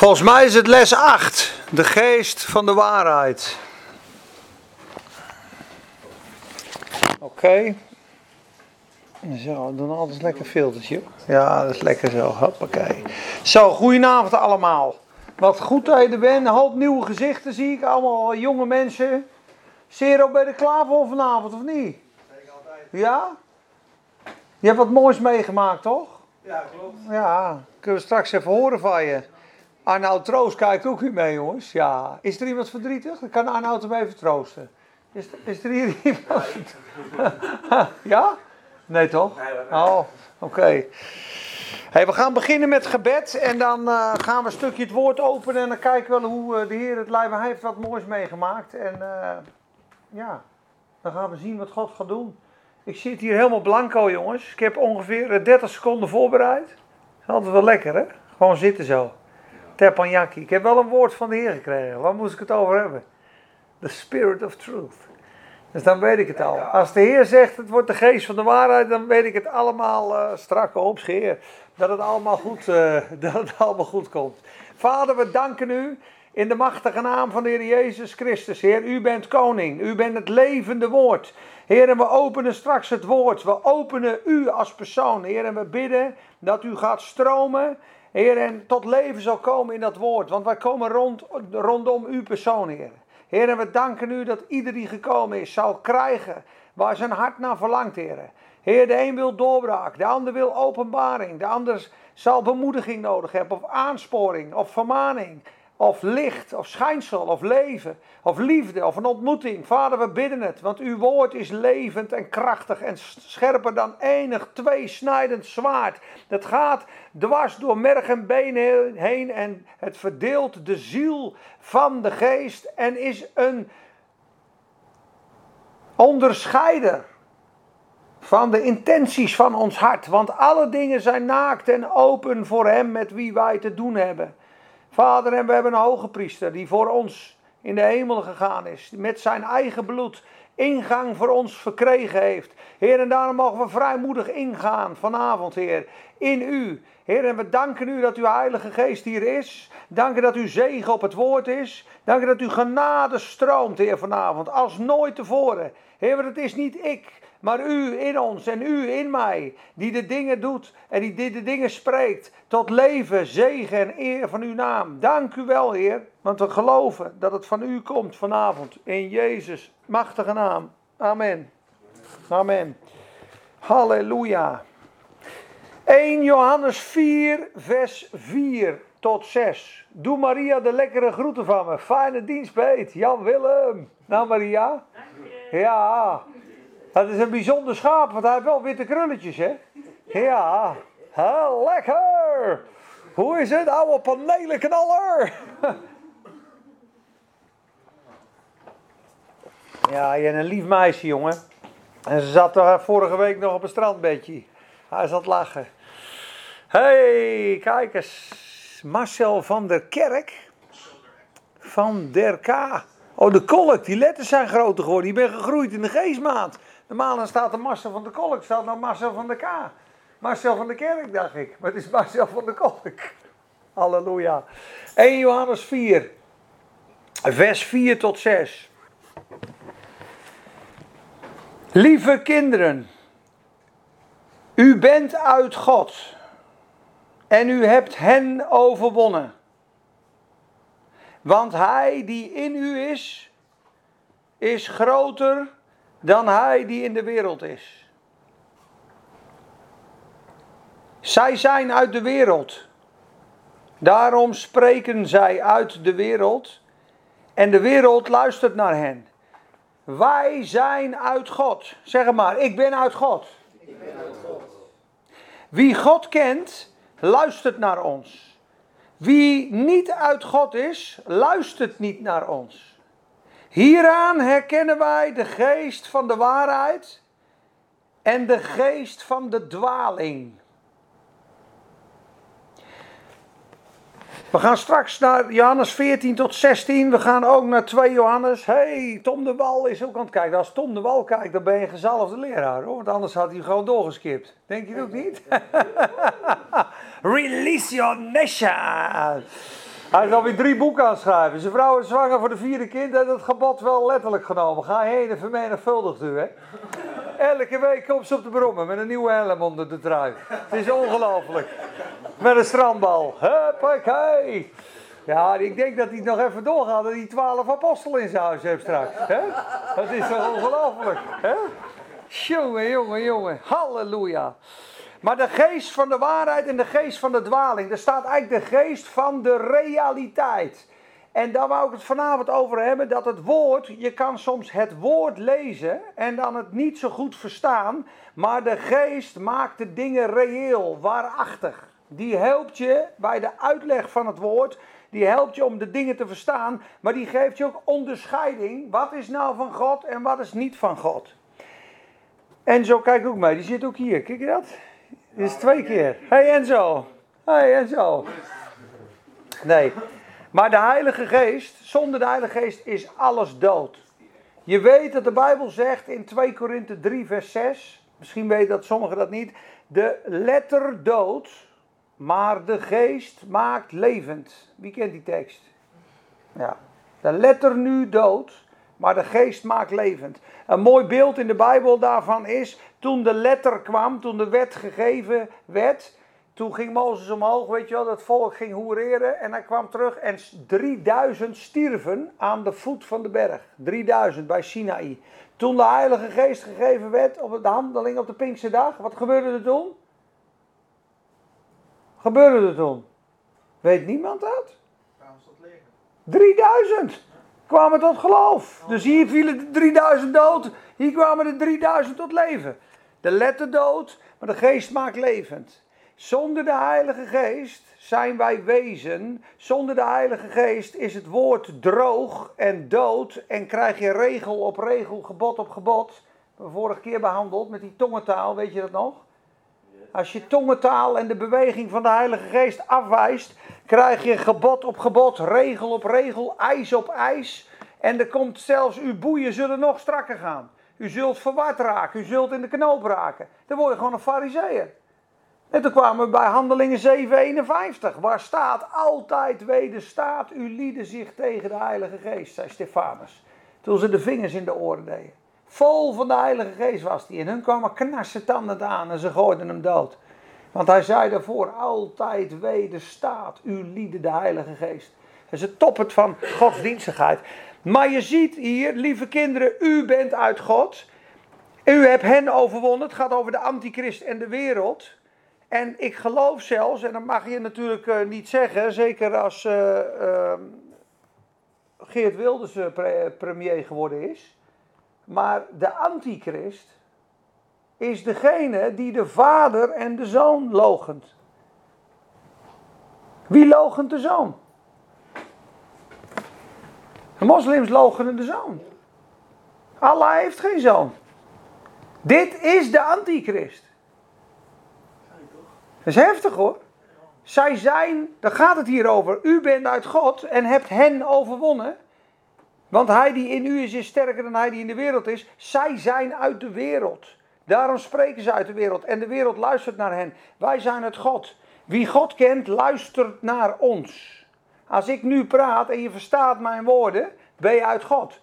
Volgens mij is het les 8, de geest van de waarheid. Oké. Zo, we doen altijd lekker filtertje. Ja, dat is lekker zo. Hoppakee. Zo, goedenavond allemaal. Wat goed dat je er bent. Een hoop nieuwe gezichten zie ik. Allemaal jonge mensen. Zero bij de klaar voor vanavond, of niet? Zeker altijd. Ja? Je hebt wat moois meegemaakt, toch? Ja, klopt. Ja, kunnen we straks even horen van je. Arnoud Troost kijkt ook weer mee, jongens. Ja. Is er iemand verdrietig? Dan kan Arnoud hem even troosten. Is, is er hier iemand Ja? Nee, toch? Oh, oké. Hey, we gaan beginnen met gebed en dan eh, gaan we een stukje het woord openen en dan kijken we wel hoe eh, de Heer het lijf. Hij heeft wat moois meegemaakt en eh, ja, dan gaan we zien wat God gaat doen. Ik zit hier helemaal blanco, jongens. Ik heb ongeveer eh, 30 seconden voorbereid. Dat is altijd wel lekker, hè? Gewoon zitten zo. Teppanyaki. Ik heb wel een woord van de Heer gekregen. Waar moest ik het over hebben? The Spirit of Truth. Dus dan weet ik het al. Als de Heer zegt het wordt de geest van de waarheid, dan weet ik het allemaal uh, strak op, scheer. Dat het allemaal goed, eh, dat het allemaal goed komt. Vader, we danken u in de machtige naam van de Heer Jezus Christus. Heer, u bent koning. U bent het levende woord. Heer, en we openen straks het woord. We openen u als persoon. Heer, en we bidden dat u gaat stromen. Heer, en tot leven zal komen in dat woord. Want wij komen rond, rondom uw persoon, Heer. Heer, en we danken u dat ieder die gekomen is zal krijgen waar zijn hart naar verlangt, Heer. Heer, de een wil doorbraak, de ander wil openbaring, de ander zal bemoediging nodig hebben, of aansporing, of vermaning, of licht, of schijnsel, of leven, of liefde, of een ontmoeting. Vader, we bidden het, want uw woord is levend en krachtig en scherper dan enig tweesnijdend zwaard. Het gaat dwars door merg en been heen en het verdeelt de ziel van de geest en is een onderscheider van de intenties van ons hart. Want alle dingen zijn naakt en open voor hem met wie wij te doen hebben. Vader, en we hebben een hoge priester die voor ons in de hemel gegaan is. Met zijn eigen bloed ingang voor ons verkregen heeft. Heer, en daarom mogen we vrijmoedig ingaan vanavond, Heer, in u. Heer, en we danken u dat uw Heilige Geest hier is. Danken dat uw zegen op het woord is. Danken dat uw genade stroomt, Heer, vanavond, als nooit tevoren. Heer, want het is niet ik, maar u in ons en u in mij, die de dingen doet en die de dingen spreekt tot leven, zegen en eer van uw naam. Dank u wel, Heer, want we geloven dat het van u komt vanavond in Jezus' machtige naam. Amen. Amen. Halleluja. 1 Johannes 4, vers 4 tot 6. Doe Maria de lekkere groeten van me. Fijne dienstbeet. Jan Willem. Nou Maria. Ja. Dat is een bijzonder schaap, want hij heeft wel witte krulletjes, hè? Ja. Ha, lekker. Hoe is het, oude panelenknaller? Ja, je een lief meisje, jongen. En ze zat er vorige week nog op een strandbedje. Hij zat lachen. hey, kijk eens. Marcel van der Kerk. Van der K. Oh, de kolk. Die letters zijn groter geworden. Je bent gegroeid in de geestmaat. Normaal dan staat er Marcel van der Kolk. staat nou Marcel van der K. Marcel van der Kerk, dacht ik. Maar het is Marcel van der Kolk. Halleluja. 1 Johannes 4. Vers 4 tot 6. Lieve kinderen, u bent uit God en u hebt hen overwonnen. Want hij die in u is, is groter dan hij die in de wereld is. Zij zijn uit de wereld. Daarom spreken zij uit de wereld en de wereld luistert naar hen. Wij zijn uit God. Zeg maar, ik ben uit God. Ik ben uit God. Wie God kent, luistert naar ons. Wie niet uit God is, luistert niet naar ons. Hieraan herkennen wij de geest van de waarheid en de geest van de dwaling. We gaan straks naar Johannes 14 tot 16. We gaan ook naar 2 Johannes. hey, Tom de Wal is ook aan het kijken. Als Tom de Wal kijkt, dan ben je gezalfde leraar. Hoor. Want anders had hij gewoon doorgeskipt. Denk je ook niet? Release your nation. Hij is alweer drie boeken aan het schrijven. Zijn vrouw is zwanger voor de vierde kind en dat gebod wel letterlijk genomen. Ga heen en vermenigvuldigt u, hè. Elke week komt ze op de brommen met een nieuwe helm onder de trui. Het is ongelooflijk. Met een strandbal. Huppakee. Ja, ik denk dat hij nog even doorgaat dat hij twaalf apostelen in zijn huis heeft straks. Hè? Dat is toch ongelooflijk, hè? Jongen, jongen, jongen. Halleluja. Maar de geest van de waarheid en de geest van de dwaling, er staat eigenlijk de geest van de realiteit. En daar wou ik het vanavond over hebben, dat het woord, je kan soms het woord lezen en dan het niet zo goed verstaan, maar de geest maakt de dingen reëel, waarachtig. Die helpt je bij de uitleg van het woord, die helpt je om de dingen te verstaan, maar die geeft je ook onderscheiding. Wat is nou van God en wat is niet van God? En zo kijk ook mee, die zit ook hier. Kijk je dat? Is twee keer. Hey Enzo. Hey Enzo. Nee. Maar de Heilige Geest, zonder de Heilige Geest is alles dood. Je weet dat de Bijbel zegt in 2 Korinthe 3 vers 6, misschien weten dat sommigen dat niet, de letter dood, maar de geest maakt levend. Wie kent die tekst? Ja. De letter nu dood, maar de geest maakt levend. Een mooi beeld in de Bijbel daarvan is toen de letter kwam, toen de wet gegeven werd. Toen ging Mozes omhoog, weet je wel, dat volk ging hoereren en hij kwam terug en 3000 stierven aan de voet van de berg. 3000 bij Sinaï. Toen de Heilige Geest gegeven werd op de handeling op de Pinkse dag, wat gebeurde er toen? Gebeurde er toen? Weet niemand dat? 3000 kwamen tot geloof. Dus hier vielen de 3000 dood, hier kwamen de 3000 tot leven. De letter dood, maar de geest maakt levend. Zonder de Heilige Geest zijn wij wezen. Zonder de Heilige Geest is het woord droog en dood. En krijg je regel op regel, gebod op gebod. We vorige keer behandeld met die tongentaal, weet je dat nog? Als je tongentaal en de beweging van de Heilige Geest afwijst, krijg je gebod op gebod, regel op regel, ijs op ijs. En er komt zelfs, uw boeien zullen nog strakker gaan. U zult verward raken, u zult in de knoop raken. Dan word je gewoon een fariseer. En toen kwamen we bij Handelingen 7:51, waar staat altijd wederstaat uw lieden zich tegen de Heilige Geest, zei Stefanus. Toen ze de vingers in de oren deden. Vol van de Heilige Geest was hij. En hun kwamen knarsetandend aan en ze gooiden hem dood. Want hij zei daarvoor, altijd wederstaat uw lieden de Heilige Geest. Dat is het van godsdienstigheid. Maar je ziet hier, lieve kinderen, u bent uit God. U hebt hen overwonnen. Het gaat over de antichrist en de wereld. En ik geloof zelfs, en dat mag je natuurlijk uh, niet zeggen, zeker als uh, uh, Geert Wilders pre premier geworden is. Maar de antichrist is degene die de vader en de zoon logent. Wie logent de zoon? De moslims logenen de zoon. Allah heeft geen zoon. Dit is de antichrist. Dat is heftig hoor. Zij zijn, daar gaat het hier over. U bent uit God en hebt hen overwonnen. Want hij die in u is, is sterker dan hij die in de wereld is. Zij zijn uit de wereld. Daarom spreken ze uit de wereld. En de wereld luistert naar hen. Wij zijn het God. Wie God kent, luistert naar ons. Als ik nu praat en je verstaat mijn woorden, ben je uit God.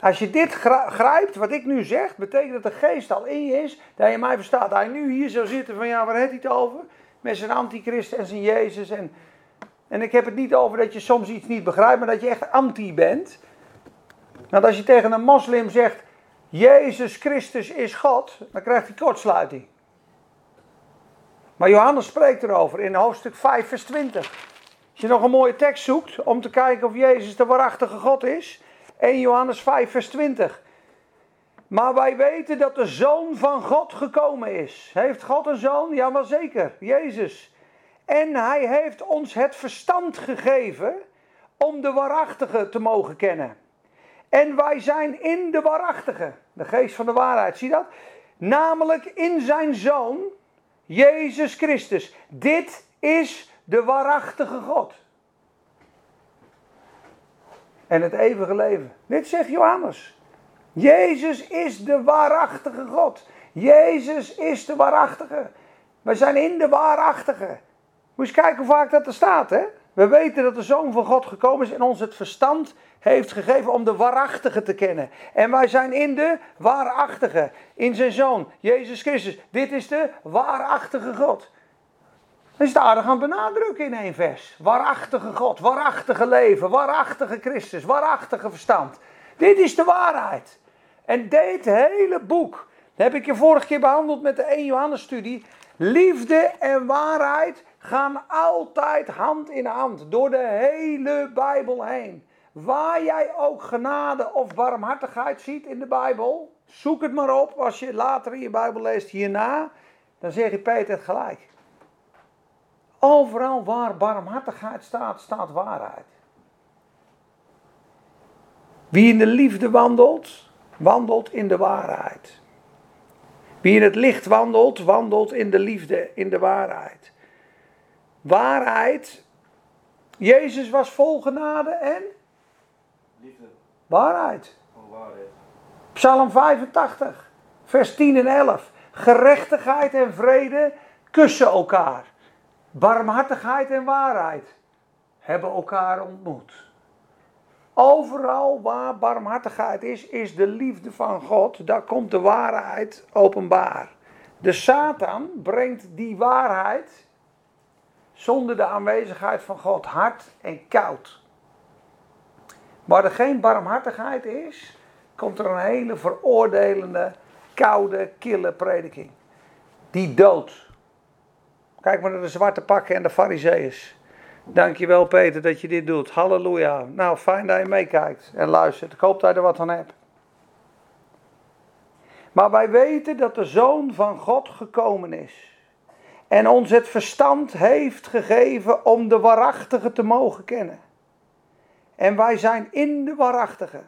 Als je dit grijpt, wat ik nu zeg, betekent dat de geest al in je is, dat je mij verstaat. Hij nu hier zou zitten van, ja, waar heeft hij het over? Met zijn antichrist en zijn Jezus. En, en ik heb het niet over dat je soms iets niet begrijpt, maar dat je echt anti bent. Want als je tegen een moslim zegt, Jezus Christus is God, dan krijgt hij kortsluiting. Maar Johannes spreekt erover in hoofdstuk 5, vers 20. Als je nog een mooie tekst zoekt om te kijken of Jezus de waarachtige God is, 1 Johannes 5, vers 20. Maar wij weten dat de Zoon van God gekomen is. Heeft God een zoon? Ja, wel zeker. Jezus. En hij heeft ons het verstand gegeven om de waarachtige te mogen kennen. En wij zijn in de waarachtige, de geest van de waarheid, zie dat? Namelijk in zijn zoon, Jezus Christus. Dit is de waarachtige God. En het eeuwige leven. Dit zegt Johannes. Jezus is de waarachtige God. Jezus is de waarachtige. We zijn in de waarachtige. Moet je eens kijken hoe vaak dat er staat, hè? We weten dat de Zoon van God gekomen is en ons het verstand heeft gegeven om de waarachtige te kennen. En wij zijn in de waarachtige, in zijn Zoon, Jezus Christus. Dit is de waarachtige God. Dat is het aardig aan benadrukken in één vers. Waarachtige God, waarachtige leven, waarachtige Christus, waarachtige verstand. Dit is de waarheid. En dit hele boek, dat heb ik je vorige keer behandeld met de 1 Johannes studie. Liefde en waarheid gaan altijd hand in hand door de hele Bijbel heen. Waar jij ook genade of barmhartigheid ziet in de Bijbel, zoek het maar op als je later in je Bijbel leest hierna, dan zeg je Peter het gelijk. Overal waar barmhartigheid staat, staat waarheid. Wie in de liefde wandelt, wandelt in de waarheid. Wie in het licht wandelt, wandelt in de liefde, in de waarheid. Waarheid. Jezus was vol genade en Liefde. waarheid. Psalm 85, vers 10 en 11. Gerechtigheid en vrede kussen elkaar. Barmhartigheid en waarheid hebben elkaar ontmoet. Overal waar barmhartigheid is, is de liefde van God. Daar komt de waarheid openbaar. De Satan brengt die waarheid zonder de aanwezigheid van God hard en koud. Waar er geen barmhartigheid is, komt er een hele veroordelende, koude, kille prediking. Die dood. Kijk maar naar de zwarte pakken en de fariseeërs. Dankjewel Peter dat je dit doet. Halleluja. Nou, fijn dat je meekijkt en luistert. Ik hoop dat je er wat aan hebt. Maar wij weten dat de Zoon van God gekomen is. En ons het verstand heeft gegeven om de waarachtige te mogen kennen. En wij zijn in de waarachtige.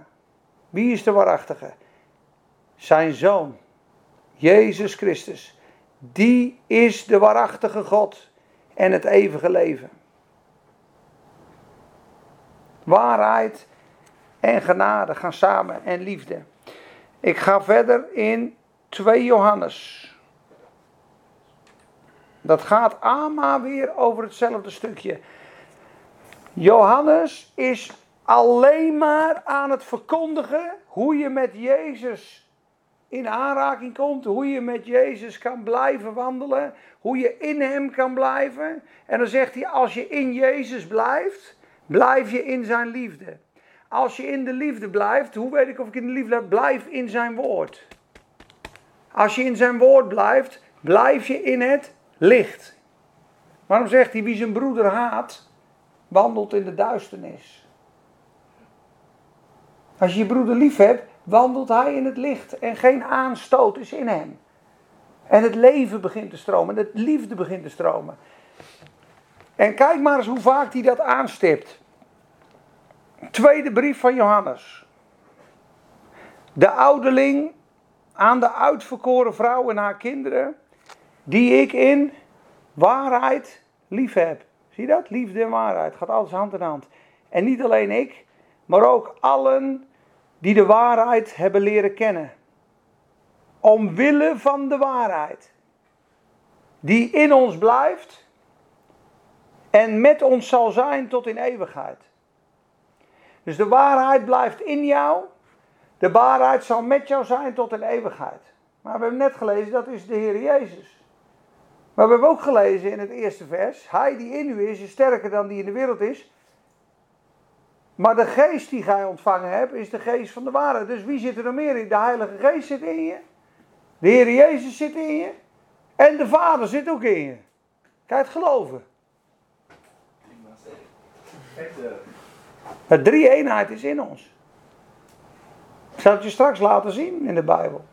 Wie is de waarachtige? Zijn Zoon. Jezus Christus. Die is de waarachtige God en het eeuwige leven. Waarheid en genade gaan samen en liefde. Ik ga verder in 2 Johannes. Dat gaat allemaal weer over hetzelfde stukje. Johannes is alleen maar aan het verkondigen hoe je met Jezus in aanraking komt, hoe je met Jezus kan blijven wandelen, hoe je in Hem kan blijven. En dan zegt hij, als je in Jezus blijft, blijf je in Zijn liefde. Als je in de liefde blijft, hoe weet ik of ik in de liefde blijf? Blijf in Zijn woord. Als je in Zijn woord blijft, blijf je in het licht. Waarom zegt hij, wie zijn broeder haat, wandelt in de duisternis. Als je je broeder lief hebt, wandelt hij in het licht en geen aanstoot is in hem. En het leven begint te stromen, en het liefde begint te stromen. En kijk maar eens hoe vaak hij dat aanstipt. Tweede brief van Johannes. De ouderling aan de uitverkoren vrouw en haar kinderen, die ik in waarheid lief heb. Zie je dat? Liefde en waarheid gaat altijd hand in hand. En niet alleen ik, maar ook allen die de waarheid hebben leren kennen. Omwille van de waarheid. Die in ons blijft en met ons zal zijn tot in eeuwigheid. Dus de waarheid blijft in jou. De waarheid zal met jou zijn tot in eeuwigheid. Maar we hebben net gelezen, dat is de Heer Jezus. Maar we hebben ook gelezen in het eerste vers: Hij die in u is, is sterker dan die in de wereld is. Maar de geest die gij ontvangen hebt, is de geest van de waarheid. Dus wie zit er nog meer in? De Heilige Geest zit in je. De Heer Jezus zit in je. En de Vader zit ook in je. Je het geloven? De drie eenheid is in ons. Ik zal het je straks laten zien in de Bijbel.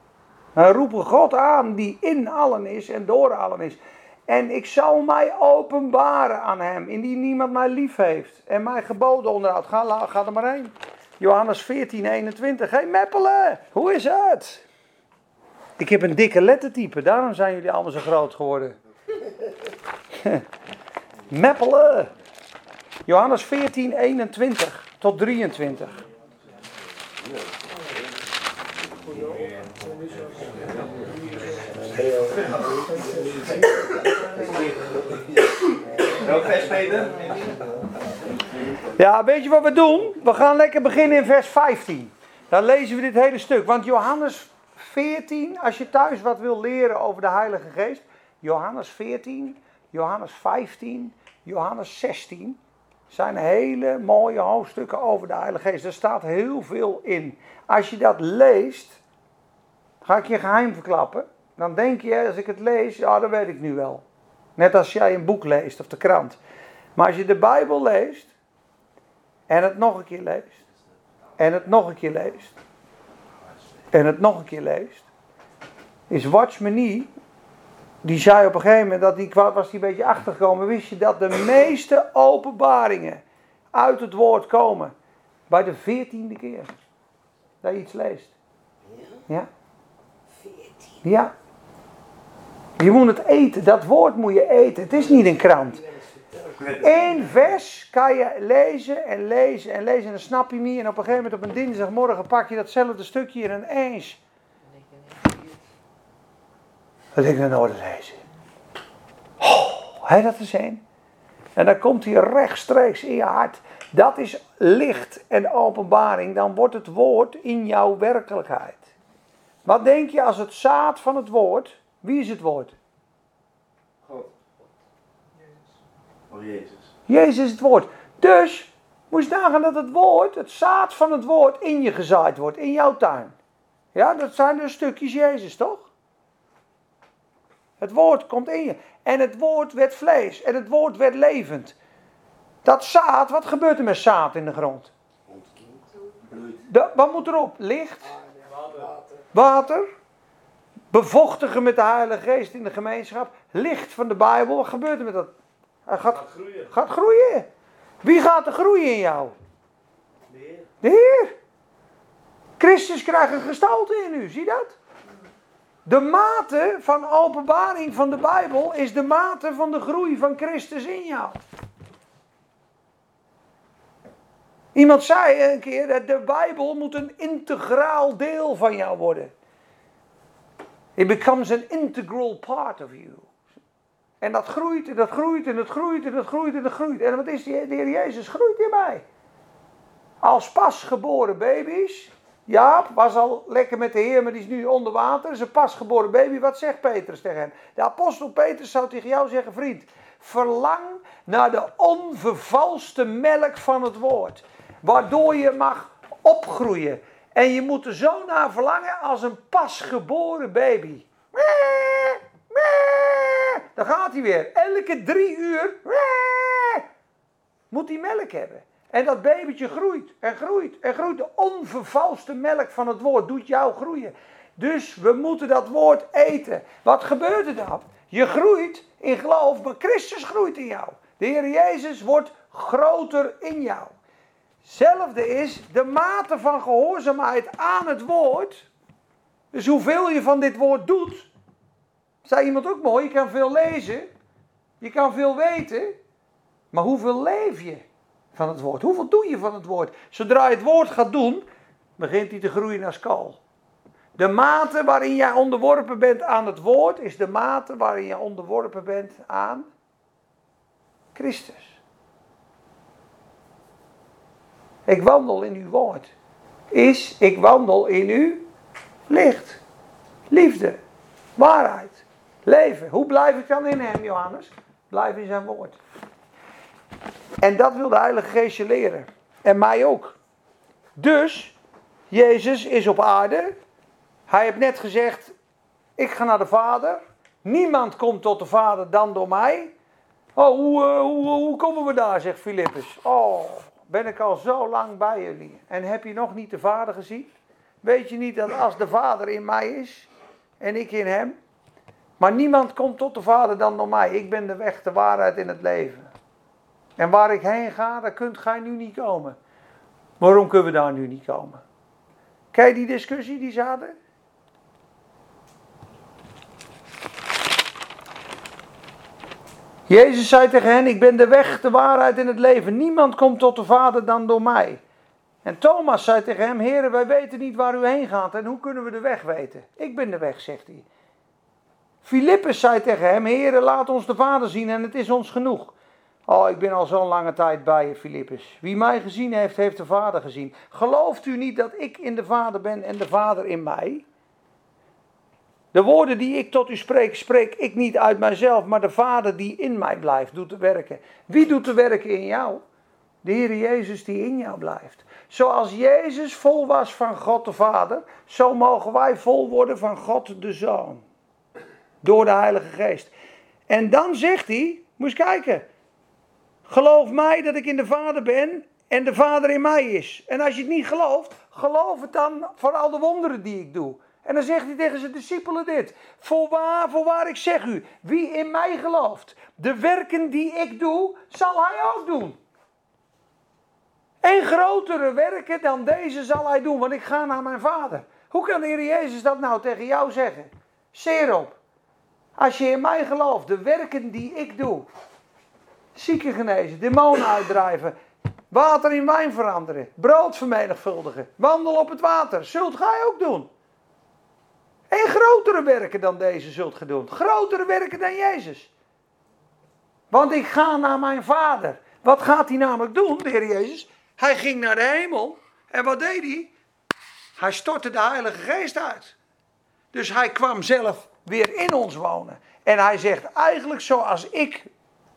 We roepen God aan die in allen is en door allen is. En ik zal mij openbaren aan hem, indien niemand mij lief heeft en mij geboden onderhoudt. Ga, ga er maar heen. Johannes 14, 21. Hé hey, Meppelen, hoe is het? Ik heb een dikke lettertype, daarom zijn jullie allemaal zo groot geworden. Meppelen. Johannes 14, 21 tot 23. Ja, weet je wat we doen? We gaan lekker beginnen in vers 15. Dan lezen we dit hele stuk. Want Johannes 14, als je thuis wat wil leren over de Heilige Geest. Johannes 14, Johannes 15, Johannes 16. Zijn hele mooie hoofdstukken over de Heilige Geest. Er staat heel veel in. Als je dat leest, ga ik je geheim verklappen. Dan denk je, als ik het lees, ja, dat weet ik nu wel. Net als jij een boek leest of de krant. Maar als je de Bijbel leest, en het nog een keer leest, en het nog een keer leest, en het nog een keer leest, is Watchmenie, die zei op een gegeven moment, dat die, was die een beetje achtergekomen, wist je dat de meeste openbaringen uit het woord komen bij de veertiende keer dat je iets leest. Ja. Ja. Je moet het eten, dat woord moet je eten. Het is niet een krant. Eén vers kan je lezen en lezen en lezen en dan snap je niet. En op een gegeven moment op een dinsdagmorgen pak je datzelfde stukje een eens. Dat ik dan nooit lezen. Oh, dat is één. En dan komt hij rechtstreeks in je hart. Dat is licht en openbaring. Dan wordt het woord in jouw werkelijkheid. Wat denk je als het zaad van het woord? Wie is het woord? God. Oh, Jezus. Jezus is het woord. Dus moest je nagaan dat het woord, het zaad van het woord, in je gezaaid wordt, in jouw tuin. Ja, dat zijn dus stukjes Jezus, toch? Het woord komt in je. En het woord werd vlees. En het woord werd levend. Dat zaad, wat gebeurt er met zaad in de grond? Bloeit. De, wat moet erop? Licht? Water? Bevochtigen met de Heilige Geest in de gemeenschap? Licht van de Bijbel? Wat gebeurt er met dat? Hij gaat, Gaat groeien. gaat groeien. Wie gaat er groeien in jou? De Heer. De Heer. Christus krijgt een gestalte in u, zie dat? De mate van openbaring van de Bijbel is de mate van de groei van Christus in jou. Iemand zei een keer dat de Bijbel moet een integraal deel van jou worden. It becomes an integral part of you. En dat groeit en dat groeit en dat groeit en dat groeit en dat groeit. En wat is de Heer Jezus groeit in mij. Als pasgeboren baby's. Jaap was al lekker met de Heer, maar die is nu onder water. Is een pasgeboren baby. Wat zegt Petrus tegen hem? De apostel Petrus zou tegen jou zeggen: Vriend, verlang naar de onvervalste melk van het woord. Waardoor je mag opgroeien. En je moet er zo naar verlangen als een pasgeboren baby. Dan gaat hij weer. Elke drie uur moet hij melk hebben. En dat babytje groeit en groeit en groeit. De onvervalste melk van het woord doet jou groeien. Dus we moeten dat woord eten. Wat gebeurt er dan? Je groeit in geloof, maar Christus groeit in jou. De Heer Jezus wordt groter in jou. Hetzelfde is de mate van gehoorzaamheid aan het woord. Dus hoeveel je van dit woord doet. Zei iemand ook mooi, je kan veel lezen. Je kan veel weten. Maar hoeveel leef je van het woord? Hoeveel doe je van het woord? Zodra je het woord gaat doen, begint hij te groeien als kool. De mate waarin jij onderworpen bent aan het woord, is de mate waarin je onderworpen bent aan Christus. Ik wandel in uw woord. Is, ik wandel in uw licht. Liefde. Waarheid. Leven. Hoe blijf ik dan in hem, Johannes? Blijf in zijn woord. En dat wil de Heilige Geest je leren. En mij ook. Dus, Jezus is op aarde. Hij heeft net gezegd, ik ga naar de Vader. Niemand komt tot de Vader dan door mij. Oh, hoe, uh, hoe, hoe komen we daar, zegt Filippus. Oh, ben ik al zo lang bij jullie. En heb je nog niet de Vader gezien? Weet je niet dat als de Vader in mij is en ik in hem, maar niemand komt tot de Vader dan door mij. Ik ben de weg, de waarheid in het leven. En waar ik heen ga, daar kunt gij nu niet komen. Waarom kunnen we daar nu niet komen? Kijk die discussie die ze hadden? Jezus zei tegen hen, ik ben de weg, de waarheid in het leven. Niemand komt tot de Vader dan door mij. En Thomas zei tegen hem, heren, wij weten niet waar u heen gaat en hoe kunnen we de weg weten? Ik ben de weg, zegt hij. Filippus zei tegen hem, heren, laat ons de Vader zien en het is ons genoeg. Oh, ik ben al zo'n lange tijd bij je, Filippus. Wie mij gezien heeft, heeft de Vader gezien. Gelooft u niet dat ik in de Vader ben en de Vader in mij? De woorden die ik tot u spreek, spreek ik niet uit mijzelf, maar de Vader die in mij blijft, doet de werken. Wie doet de werken in jou? De Heer Jezus die in jou blijft. Zoals Jezus vol was van God de Vader, zo mogen wij vol worden van God de Zoon. Door de Heilige Geest. En dan zegt hij, moest kijken. Geloof mij dat ik in de Vader ben en de Vader in mij is. En als je het niet gelooft, geloof het dan voor al de wonderen die ik doe. En dan zegt hij tegen zijn discipelen dit. Voorwaar, voorwaar, ik zeg u, wie in mij gelooft, de werken die ik doe, zal hij ook doen. En grotere werken dan deze zal hij doen, want ik ga naar mijn vader. Hoe kan de Heer Jezus dat nou tegen jou zeggen? Zeer op. Als je in mij gelooft, de werken die ik doe. Zieken genezen, demonen uitdrijven, water in wijn veranderen, brood vermenigvuldigen, wandel op het water. Zult gij ook doen. En grotere werken dan deze zult gij doen. Grotere werken dan Jezus. Want ik ga naar mijn vader. Wat gaat hij namelijk doen, de Heer Jezus? Hij ging naar de hemel. En wat deed hij? Hij stortte de Heilige Geest uit. Dus hij kwam zelf weer in ons wonen. En hij zegt eigenlijk zoals ik,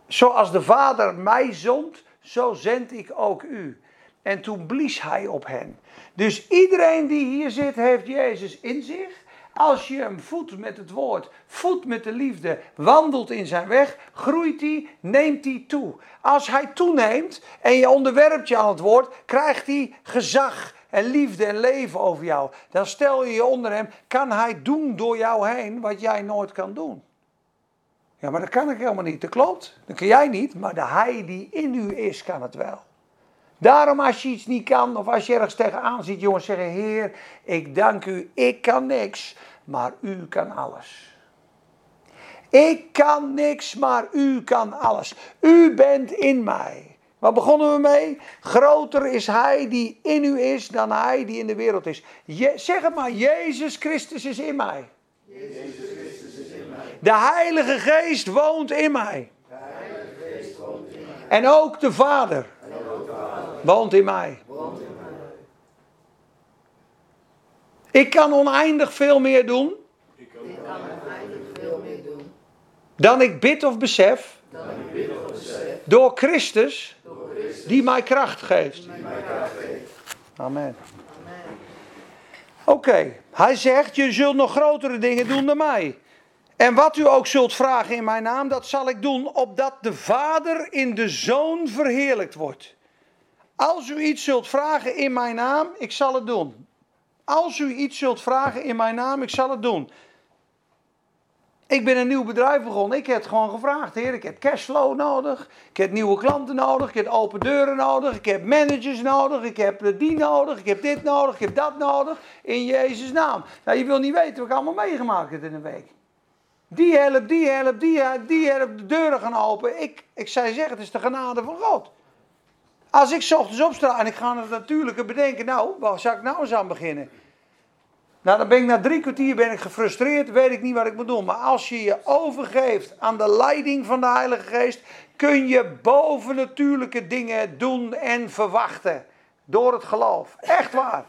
zoals de Vader mij zond, zo zend ik ook u. En toen blies hij op hen. Dus iedereen die hier zit, heeft Jezus in zich. Als je hem voedt met het woord, voedt met de liefde, wandelt in zijn weg, groeit hij, neemt hij toe. Als hij toeneemt en je onderwerpt je aan het woord, krijgt hij gezag en liefde en leven over jou. Dan stel je je onder hem, kan hij doen door jou heen wat jij nooit kan doen. Ja, maar dat kan ik helemaal niet. Dat klopt. Dat kan jij niet, maar de hij die in u is, kan het wel. Daarom als je iets niet kan of als je ergens tegenaan ziet, jongens zeggen, Heer, ik dank u, ik kan niks, maar u kan alles. Ik kan niks, maar u kan alles. U bent in mij. Wat begonnen we mee? Groter is hij die in u is dan hij die in de wereld is. Je, zeg het maar, Jezus Christus is in mij. Jezus Christus is in mij. De Heilige Geest woont in mij. De Heilige Geest woont in mij. En ook de Vader En ook de Vader woont in mij. Ik kan oneindig veel meer doen dan ik bid of besef door Christus door Christus die mij kracht geeft. die mij kracht geeft. Amen. Amen. Oké, hij zegt, je zult nog grotere dingen doen dan mij. En wat u ook zult vragen in mijn naam, dat zal ik doen, opdat de Vader in de Zoon verheerlijkt wordt. Als u iets zult vragen in mijn naam, ik zal het doen. Als u iets zult vragen in mijn naam, ik zal het doen. Ik ben een nieuw bedrijf begonnen. Ik heb gewoon gevraagd. Heer, ik heb cashflow nodig. Ik heb nieuwe klanten nodig. Ik heb open deuren nodig. Ik heb managers nodig. Ik heb die nodig. Ik heb dit nodig. Ik heb dat nodig. In Jezus' naam. Nou, je wil niet weten wat ik allemaal meegemaakt heb in een week. Die helpt, die helpt, die helpt, die helpt. De deuren gaan open. Ik, ik zei zeggen, het is de genade van God. Als ik ochtends opsta en ik ga het natuurlijke bedenken. Nou, waar zou ik nou eens aan beginnen? Nou, dan ben ik na drie kwartier ben ik gefrustreerd, weet ik niet wat ik moet doen. Maar als je je overgeeft aan de leiding van de Heilige Geest, kun je bovennatuurlijke dingen doen en verwachten. Door het geloof. Echt waar.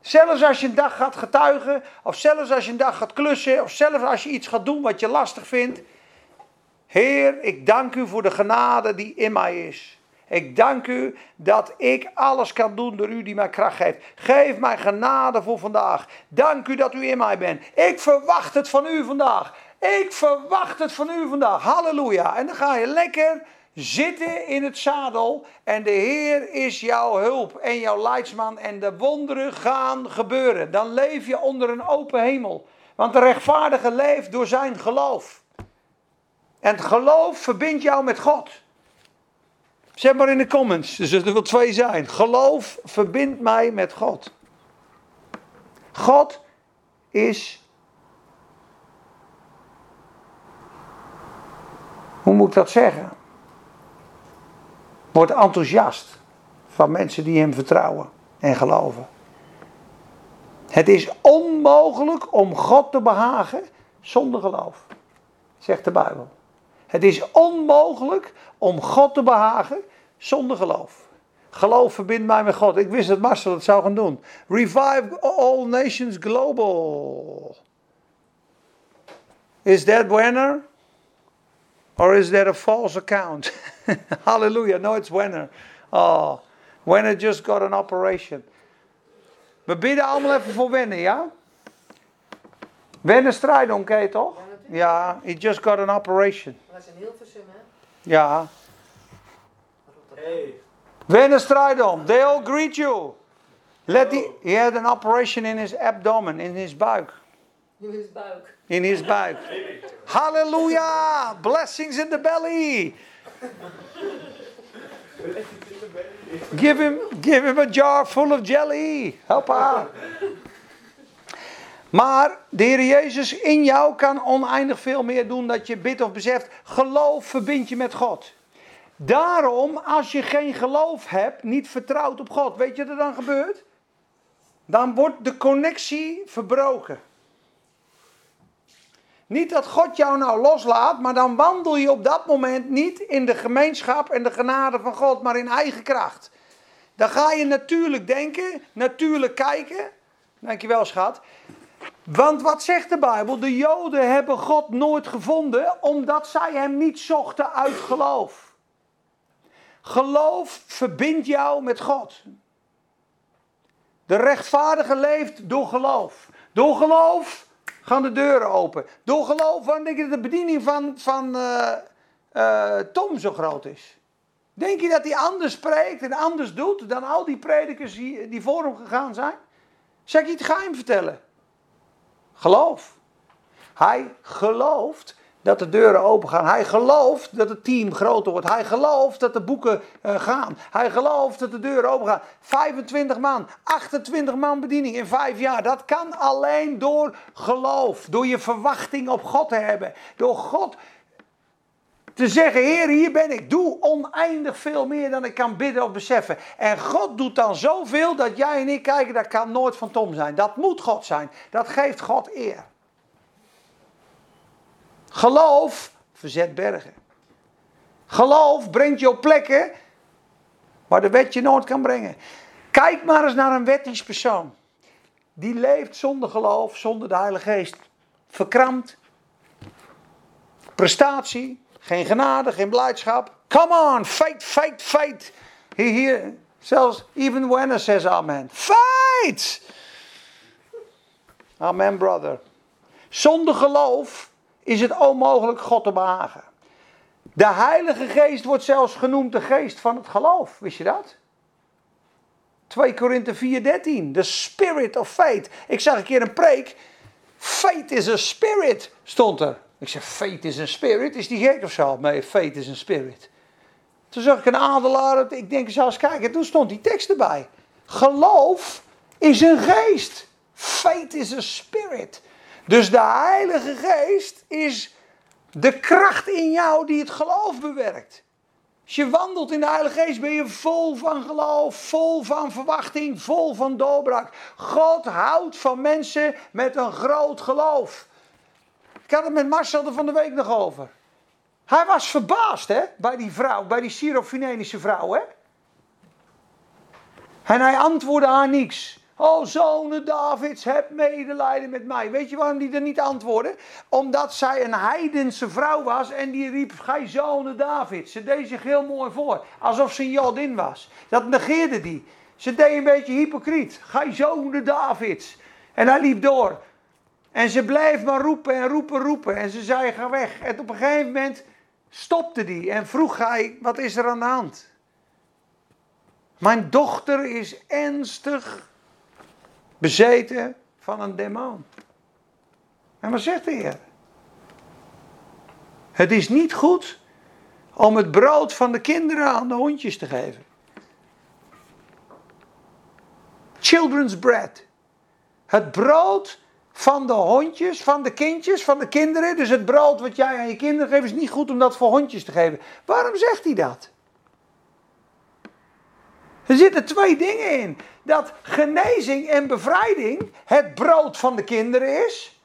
Zelfs als je een dag gaat getuigen, of zelfs als je een dag gaat klussen, of zelfs als je iets gaat doen wat je lastig vindt. Heer, ik dank u voor de genade die in mij is. Ik dank u dat ik alles kan doen door u die mij kracht geeft. Geef mij genade voor vandaag. Dank u dat u in mij bent. Ik verwacht het van u vandaag. Ik verwacht het van u vandaag. Halleluja. En dan ga je lekker zitten in het zadel. En de Heer is jouw hulp en jouw leidsman. En de wonderen gaan gebeuren. Dan leef je onder een open hemel. Want de rechtvaardige leeft door zijn geloof. En het geloof verbindt jou met God. Zeg maar in de comments, dus er wil twee zijn. Geloof verbindt mij met God. God is. Hoe moet ik dat zeggen? Wordt enthousiast van mensen die hem vertrouwen en geloven. Het is onmogelijk om God te behagen zonder geloof, zegt de Bijbel. Het is onmogelijk om God te behagen zonder geloof. Geloof verbindt mij met God. Ik wist dat Marcel het zou gaan doen. Revive all nations global. Is that Wenner? Or is that a false account? Hallelujah. No, it's Wenner. Oh, Wenner just got an operation. We bidden allemaal even voor Wenner, ja? Wenner Strijdon, ken je toch? Ja, natuurlijk. Ja, he just got an operation. Dat is een Hilversum, hè? Ja. Hey. Wenner Strijdon, they all greet you. Let the, he had an operation in his abdomen, in his buik. Nu is buik. In his buik. Hallelujah! Blessings in the belly. Give him, give him a jar full of jelly. Hoppa. Maar de Heer Jezus in jou kan oneindig veel meer doen dat je bidt of beseft. Geloof verbindt je met God. Daarom, als je geen geloof hebt, niet vertrouwt op God, weet je wat er dan gebeurt? Dan wordt de connectie verbroken. Niet dat God jou nou loslaat, maar dan wandel je op dat moment niet in de gemeenschap en de genade van God, maar in eigen kracht. Dan ga je natuurlijk denken, natuurlijk kijken. Dankjewel, schat. Want wat zegt de Bijbel? De Joden hebben God nooit gevonden omdat zij hem niet zochten uit geloof. Geloof verbindt jou met God. De rechtvaardige leeft door geloof. Door geloof gaan de deuren open. Door geloof, waarom denk je dat de bediening van, van eh, eh, Tom zo groot is? Denk je dat hij anders spreekt en anders doet dan al die predikers die, die voor hem gegaan zijn? Zal ik je het geheim vertellen? Geloof. Hij gelooft dat de deuren open gaan. Hij gelooft dat het team groter wordt. Hij gelooft dat de boeken eh, gaan. Hij gelooft dat de deuren open gaan. 25 man, 28 man bediening in vijf jaar. Dat kan alleen door geloof. Door je verwachting op God te hebben. Door God te zeggen, Heer, hier ben ik. Doe oneindig veel meer dan ik kan bidden of beseffen. En God doet dan zoveel dat jij en ik kijken, dat kan nooit van Tom zijn. Dat moet God zijn. Dat geeft God eer. Geloof verzet bergen. Geloof brengt je op plekken waar de wet je nooit kan brengen. Kijk maar eens naar een wettisch persoon. Die leeft zonder geloof, zonder de Heilige Geest. Verkrampt. Prestatie. Geen genade, geen blijdschap. Come on, fight, fight, fight. Hier, hier, zelfs even Wenner says amen. Fight! Amen, brother. Zonder geloof is het onmogelijk God te behagen. De Heilige Geest wordt zelfs genoemd de geest van het geloof. Wist je dat? 2 Korinthe 4:13. The spirit of faith. Ik zag een keer een preek. Faith is a spirit, stond er. Ik zeg, faith is een spirit. Is die gek of zo? Nee, faith is een spirit. Toen zag ik een adelaar. Ik denk, eens kijken. Toen stond die tekst erbij. Geloof is een geest. Faith is a spirit. Dus de Heilige Geest is de kracht in jou die het geloof bewerkt. Als je wandelt in de Heilige Geest ben je vol van geloof, vol van verwachting, vol van doorbraak. God houdt van mensen met een groot geloof. Ik had het met Marcel er van de week nog over. Hij was verbaasd hè, bij die vrouw, bij die Syrofinenische vrouw. Hè? En hij antwoordde haar niks. Oh, zonen Davids, heb medelijden met mij. Weet je waarom die er niet antwoordde? Omdat zij een heidense vrouw was en die riep, gij zonen Davids. Ze deed zich heel mooi voor, alsof ze een Jodin was. Dat negeerde die. Ze deed een beetje hypocriet. Gij zonen Davids. En hij liep door. En ze bleef maar roepen en roepen, roepen. En ze zei, ga weg. En op een gegeven moment stopte die en vroeg hij, wat is er aan de hand? Mijn dochter is ernstig bezeten van een demon. En wat zegt de Heer? Het is niet goed om het brood van de kinderen aan de hondjes te geven. Children's bread. Het brood van de hondjes, van de kindjes, van de kinderen. Dus het brood wat jij aan je kinderen geeft is niet goed om dat voor hondjes te geven. Waarom zegt hij dat? Er zitten twee dingen in. Dat genezing en bevrijding het brood van de kinderen is.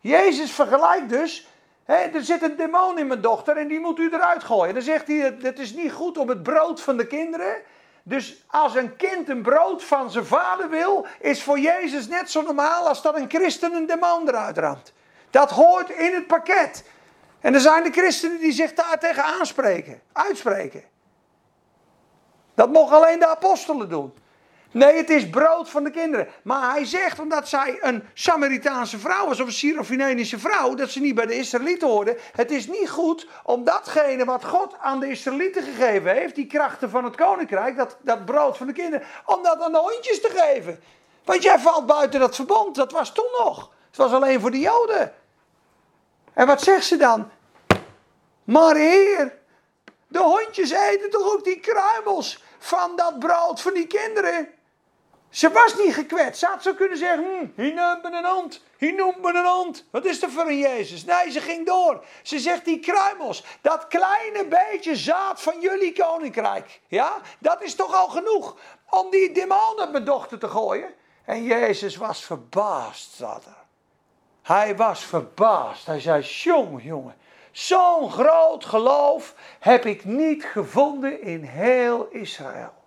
Jezus vergelijkt dus er zit een demon in mijn dochter en die moet u eruit gooien. Dan zegt hij, het is niet goed om het brood van de kinderen. Dus als een kind een brood van zijn vader wil, is voor Jezus net zo normaal als dat een christen een demon eruit ramt. Dat hoort in het pakket. En er zijn de christenen die zich daar tegen aanspreken, uitspreken. Dat mogen alleen de apostelen doen. Nee, het is brood van de kinderen. Maar hij zegt, omdat zij een Samaritaanse vrouw was, of een Syrofinenische vrouw, dat ze niet bij de Israëlieten hoorde. Het is niet goed om datgene wat God aan de Israëlieten gegeven heeft, die krachten van het koninkrijk, dat, dat brood van de kinderen, om dat aan de hondjes te geven. Want jij valt buiten dat verbond, dat was toen nog. Het was alleen voor de Joden. En wat zegt ze dan? Maar heer, de hondjes eten toch ook die kruimels van dat brood van die kinderen? Ze was niet gekwetst. Ze had zo kunnen zeggen, hm, hier noemt me een hond, hier noemt me een hond. Wat is er voor een Jezus? Nee, ze ging door. Ze zegt die kruimels, dat kleine beetje zaad van jullie koninkrijk. Ja, dat is toch al genoeg om die demon op mijn dochter te gooien. En Jezus was verbaasd, zat er. Hij was verbaasd. Hij zei, jong, jongen, zo'n groot geloof heb ik niet gevonden in heel Israël.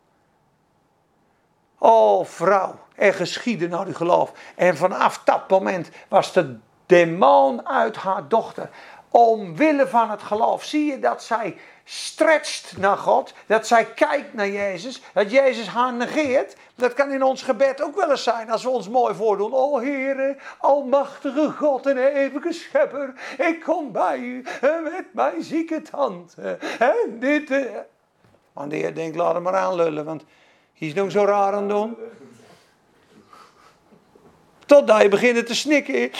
O vrouw, er geschiedde nou die geloof. En vanaf dat moment was de demon uit haar dochter. Omwille van het geloof. Zie je dat zij stretcht naar God. Dat zij kijkt naar Jezus. Dat Jezus haar negeert. Dat kan in ons gebed ook wel eens zijn als we ons mooi voordoen. O Heere, almachtige God en eeuwige schepper. Ik kom bij u met mijn zieke tante. En dit... eh. Want de Heer denkt, laat hem maar aanlullen. Want is nog zo raar aan doen. Totdat je begint te snikken.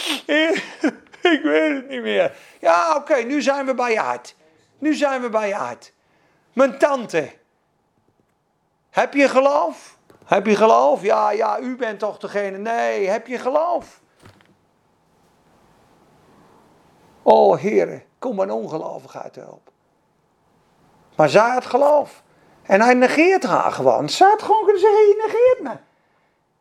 Ik weet het niet meer. Ja, oké, nu zijn we bij je hart. Nu zijn we bij je hart. Mijn tante. Heb je geloof? Heb je geloof? Ja, ja, u bent toch degene. Nee, heb je geloof? O Heere, kom mijn ongelovigheid helpen. Maar zij had geloof. En hij negeert haar gewoon. Ze had gewoon kunnen zeggen, je negeert me.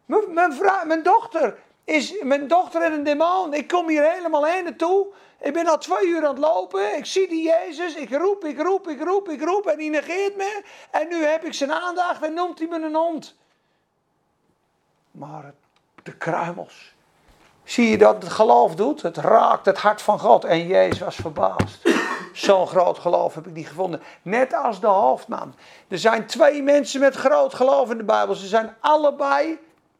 Mijn, mijn, vrouw, mijn dochter is mijn dochter en een demon. Ik kom hier helemaal heen naartoe. Ik ben al twee uur aan het lopen. Ik zie die Jezus. Ik roep, ik roep, ik roep, ik roep. En die negeert me. En nu heb ik zijn aandacht en noemt hij me een hond. Maar de kruimels. Zie je dat het geloof doet? Het raakt het hart van God. En Jezus was verbaasd. Zo'n groot geloof heb ik niet gevonden. Net als de hoofdman. Er zijn twee mensen met groot geloof in de Bijbel. Ze zijn allebei,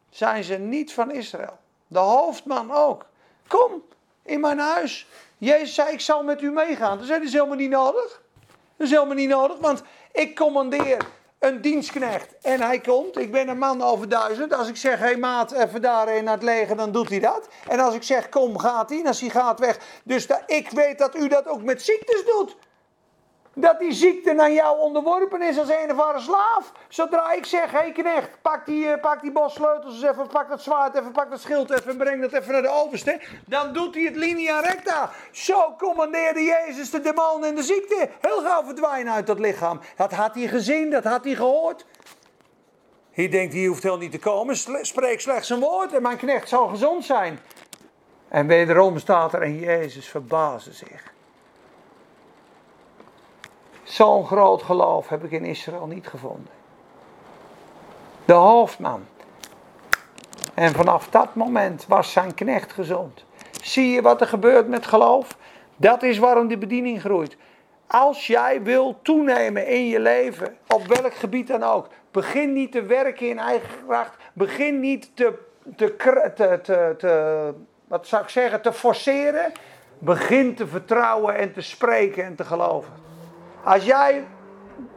zijn ze niet van Israël. De hoofdman ook. Kom in mijn huis. Jezus zei, ik zal met u meegaan. Dat is helemaal niet nodig. Dat is helemaal niet nodig, want ik commandeer een dienstknecht en hij komt. Ik ben een man over duizend. Als ik zeg, hé maat, even daarheen naar het leger, dan doet hij dat. En als ik zeg, kom, gaat hij. En als hij gaat, weg. Dus ik weet dat u dat ook met ziektes doet. Dat die ziekte naar jou onderworpen is als een of andere slaaf. Zodra ik zeg, hé knecht, pak die, uh, pak die bos sleutels even, pak dat zwaard even, pak dat schild even en breng dat even naar de overste. Dan doet hij het linea recta. Zo commandeerde Jezus de demon en de ziekte. Heel gauw verdwijnen uit dat lichaam. Dat had hij gezien, dat had hij gehoord. Hij denkt, die hoeft heel niet te komen. Spreek slechts een woord en mijn knecht zal gezond zijn. En wederom staat er en Jezus verbaasde zich. Zo'n groot geloof heb ik in Israël niet gevonden. De hoofdman. En vanaf dat moment was zijn knecht gezond. Zie je wat er gebeurt met geloof? Dat is waarom die bediening groeit. Als jij wil toenemen in je leven, op welk gebied dan ook, begin niet te werken in eigen kracht. Begin niet te, te, te, te, te wat zou ik zeggen, te forceren. Begin te vertrouwen en te spreken en te geloven. Als jij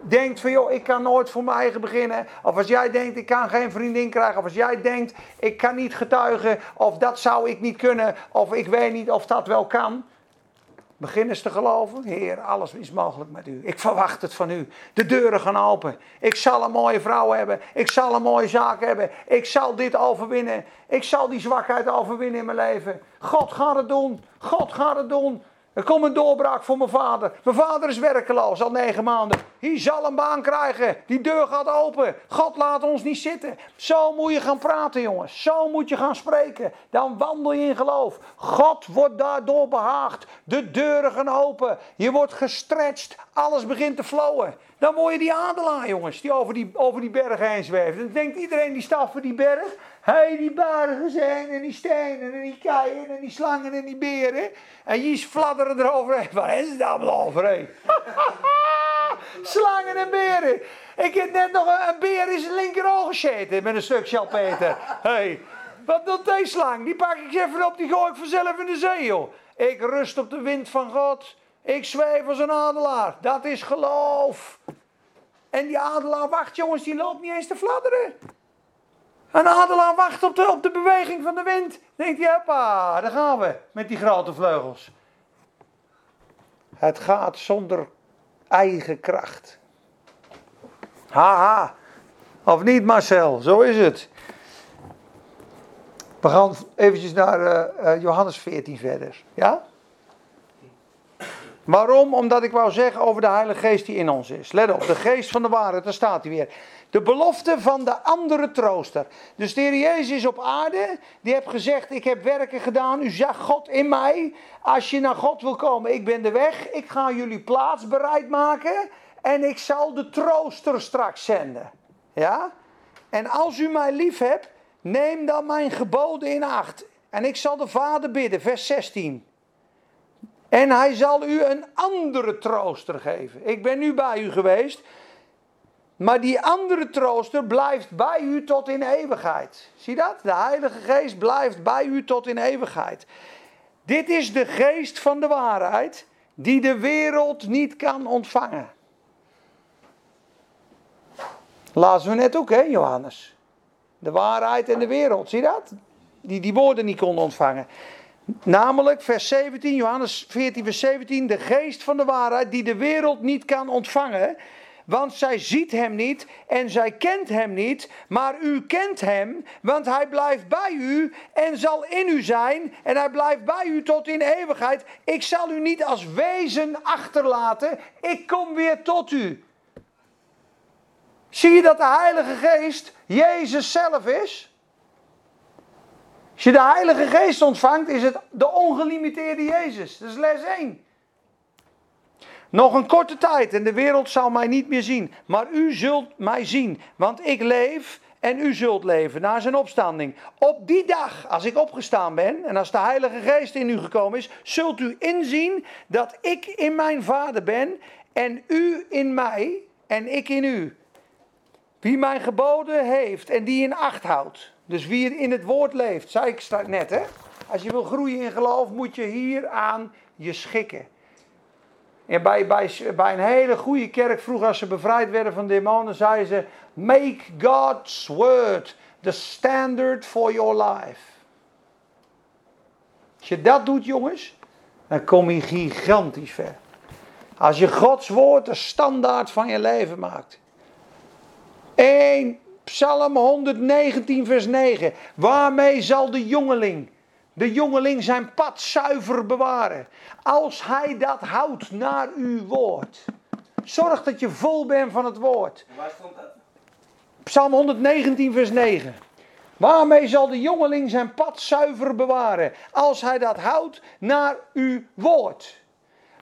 denkt van joh, ik kan nooit voor mijn eigen beginnen. Of als jij denkt ik kan geen vriendin krijgen. Of als jij denkt ik kan niet getuigen. Of dat zou ik niet kunnen. Of ik weet niet of dat wel kan. Begin eens te geloven. Heer, alles is mogelijk met u. Ik verwacht het van u. De deuren gaan open. Ik zal een mooie vrouw hebben. Ik zal een mooie zaak hebben. Ik zal dit overwinnen. Ik zal die zwakheid overwinnen in mijn leven. God gaat het doen. God gaat het doen. Er komt een doorbraak voor mijn vader. Mijn vader is werkeloos al negen maanden. Hij zal een baan krijgen. Die deur gaat open. God laat ons niet zitten. Zo moet je gaan praten, jongens. Zo moet je gaan spreken. Dan wandel je in geloof. God wordt daardoor behaagd. De deuren gaan open. Je wordt gestretched. Alles begint te flowen. Dan word je die adelaar, jongens, die over die, over die bergen heen zweeft. Dan denkt iedereen die staat voor die berg. Hey, die bergen zijn en die stenen en die keien en die slangen en die beren. En je fladderen eroverheen. Waar is het allemaal overheen? slangen en beren. Ik heb net nog een, beer in zijn linkeroog gescheten met een stuk Peter. Hé, hey, wat doet deze slang? Die pak ik even op, die gooi ik vanzelf in de zee, joh. Ik rust op de wind van God. Ik zweef als een adelaar. Dat is geloof. En die adelaar wacht, jongens, die loopt niet eens te fladderen. Een adelaar wacht op de, op de beweging van de wind. Denkt hij, hoppa, daar gaan we met die grote vleugels. Het gaat zonder eigen kracht. Haha. Of niet Marcel, zo is het. We gaan eventjes naar uh, uh, Johannes 14 verder. Ja? Waarom? Omdat ik wou zeggen over de Heilige Geest die in ons is. Let op, de geest van de waarheid, daar staat hij weer. De belofte van de andere trooster. Dus de Heer Jezus op aarde. Die heeft gezegd, ik heb werken gedaan. U zag God in mij. Als je naar God wil komen, ik ben de weg. Ik ga jullie plaats bereid maken. En ik zal de trooster straks zenden. Ja? En als u mij lief hebt, neem dan mijn geboden in acht. En ik zal de Vader bidden, vers 16. En hij zal u een andere trooster geven. Ik ben nu bij u geweest. Maar die andere trooster blijft bij u tot in eeuwigheid. Zie dat? De Heilige Geest blijft bij u tot in eeuwigheid. Dit is de geest van de waarheid die de wereld niet kan ontvangen. Lazen we net ook, hè, Johannes? De waarheid en de wereld, zie dat? Die die woorden niet konden ontvangen. Namelijk vers 17, Johannes 14, vers 17, de geest van de waarheid die de wereld niet kan ontvangen, want zij ziet hem niet en zij kent hem niet, maar u kent hem, want hij blijft bij u en zal in u zijn en hij blijft bij u tot in eeuwigheid. Ik zal u niet als wezen achterlaten, ik kom weer tot u. Zie je dat de Heilige Geest Jezus zelf is? Als je de Heilige Geest ontvangt, is het de ongelimiteerde Jezus. Dat is les 1. Nog een korte tijd en de wereld zal mij niet meer zien. Maar u zult mij zien, want ik leef en u zult leven na zijn opstanding. Op die dag, als ik opgestaan ben en als de Heilige Geest in u gekomen is, zult u inzien dat ik in mijn Vader ben en u in mij en ik in u. Wie mijn geboden heeft en die in acht houdt. Dus wie in het woord leeft, zei ik net hè. Als je wil groeien in geloof, moet je hier aan je schikken. En bij, bij, bij een hele goede kerk, vroeger als ze bevrijd werden van demonen, zeiden ze: Make God's word the standard for your life. Als je dat doet, jongens, dan kom je gigantisch ver. Als je Gods woord de standaard van je leven maakt. 1 Psalm 119, vers 9. Waarmee zal de jongeling, de jongeling zijn pad zuiver bewaren? Als hij dat houdt naar uw woord. Zorg dat je vol bent van het woord. Waar stond dat? Psalm 119, vers 9. Waarmee zal de jongeling zijn pad zuiver bewaren? Als hij dat houdt naar uw woord.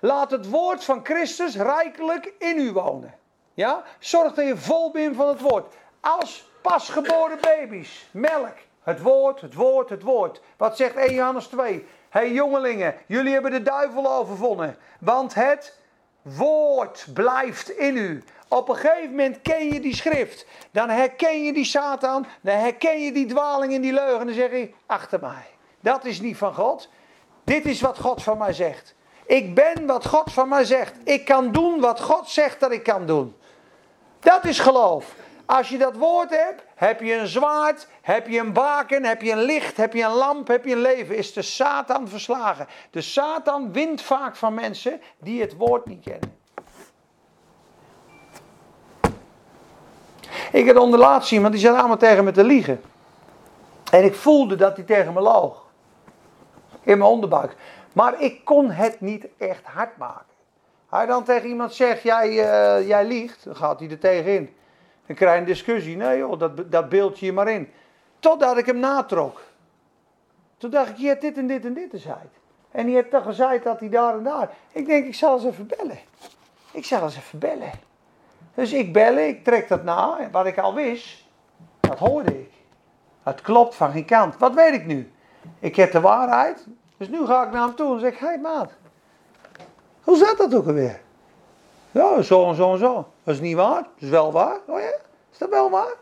Laat het woord van Christus rijkelijk in u wonen. Ja? Zorg dat je vol bent van het woord. Als pasgeboren baby's. Melk. Het woord, het woord, het woord. Wat zegt 1 Johannes 2? Hé hey, jongelingen, jullie hebben de duivel overwonnen. Want het woord blijft in u. Op een gegeven moment ken je die schrift. Dan herken je die Satan. Dan herken je die dwaling en die leugen. Dan zeg je, achter mij. Dat is niet van God. Dit is wat God van mij zegt. Ik ben wat God van mij zegt. Ik kan doen wat God zegt dat ik kan doen. Dat is geloof. Als je dat woord hebt, heb je een zwaard, heb je een baken, heb je een licht, heb je een lamp, heb je een leven. Is de Satan verslagen. De Satan wint vaak van mensen die het woord niet kennen. Ik had onder laatst iemand die zat allemaal tegen me te liegen. En ik voelde dat hij tegen me loog. In mijn onderbuik. Maar ik kon het niet echt hard maken. Hij dan tegen iemand zegt, jij, eh, jij liegt, dan gaat hij er tegenin. Dan krijg je een discussie. Nee joh, dat, dat beeld je maar in. Totdat ik hem natrok. Toen dacht ik, je hebt dit en dit en dit gezegd. En die heeft toch gezegd dat hij daar en daar. Ik denk, ik zal eens even bellen. Ik zal eens even bellen. Dus ik bellen, ik trek dat na. Wat ik al wist, dat hoorde ik. Het klopt van geen kant. Wat weet ik nu? Ik heb de waarheid. Dus nu ga ik naar hem toe en zeg: Hé hey, maat, hoe zat dat ook alweer? Ja, zo en zo en zo. Dat is niet waar. Dat is wel waar. Oh ja, is dat wel waar?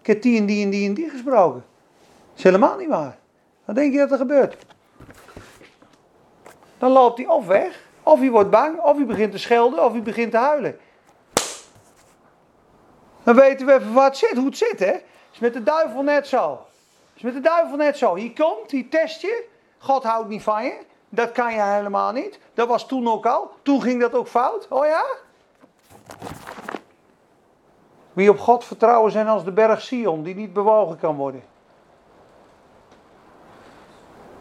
Ik heb die en die en die en die gesproken. Dat is helemaal niet waar. Wat denk je dat er gebeurt? Dan loopt hij of weg, of hij wordt bang, of hij begint te schelden, of hij begint te huilen. Dan weten we even wat het zit, hoe het zit, hè? is met de duivel net zo. is met de duivel net zo. Hij komt, hij test je. God houdt niet van je. Dat kan je helemaal niet. Dat was toen ook al. Toen ging dat ook fout. Oh ja? Wie op God vertrouwen zijn als de berg Sion, die niet bewogen kan worden.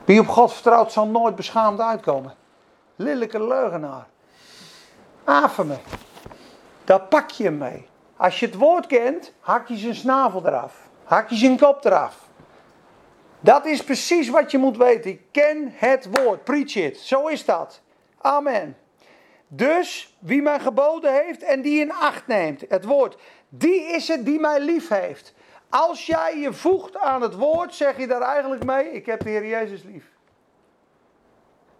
Wie op God vertrouwt zal nooit beschaamd uitkomen. Lelijke leugenaar. Afen Daar pak je hem mee. Als je het woord kent, hak je zijn snavel eraf. Hak je zijn kop eraf. Dat is precies wat je moet weten. Ken het woord. Preach it. Zo is dat. Amen. Dus wie mij geboden heeft en die in acht neemt, het woord, die is het die mij lief heeft. Als jij je voegt aan het woord, zeg je daar eigenlijk mee: Ik heb de Heer Jezus lief.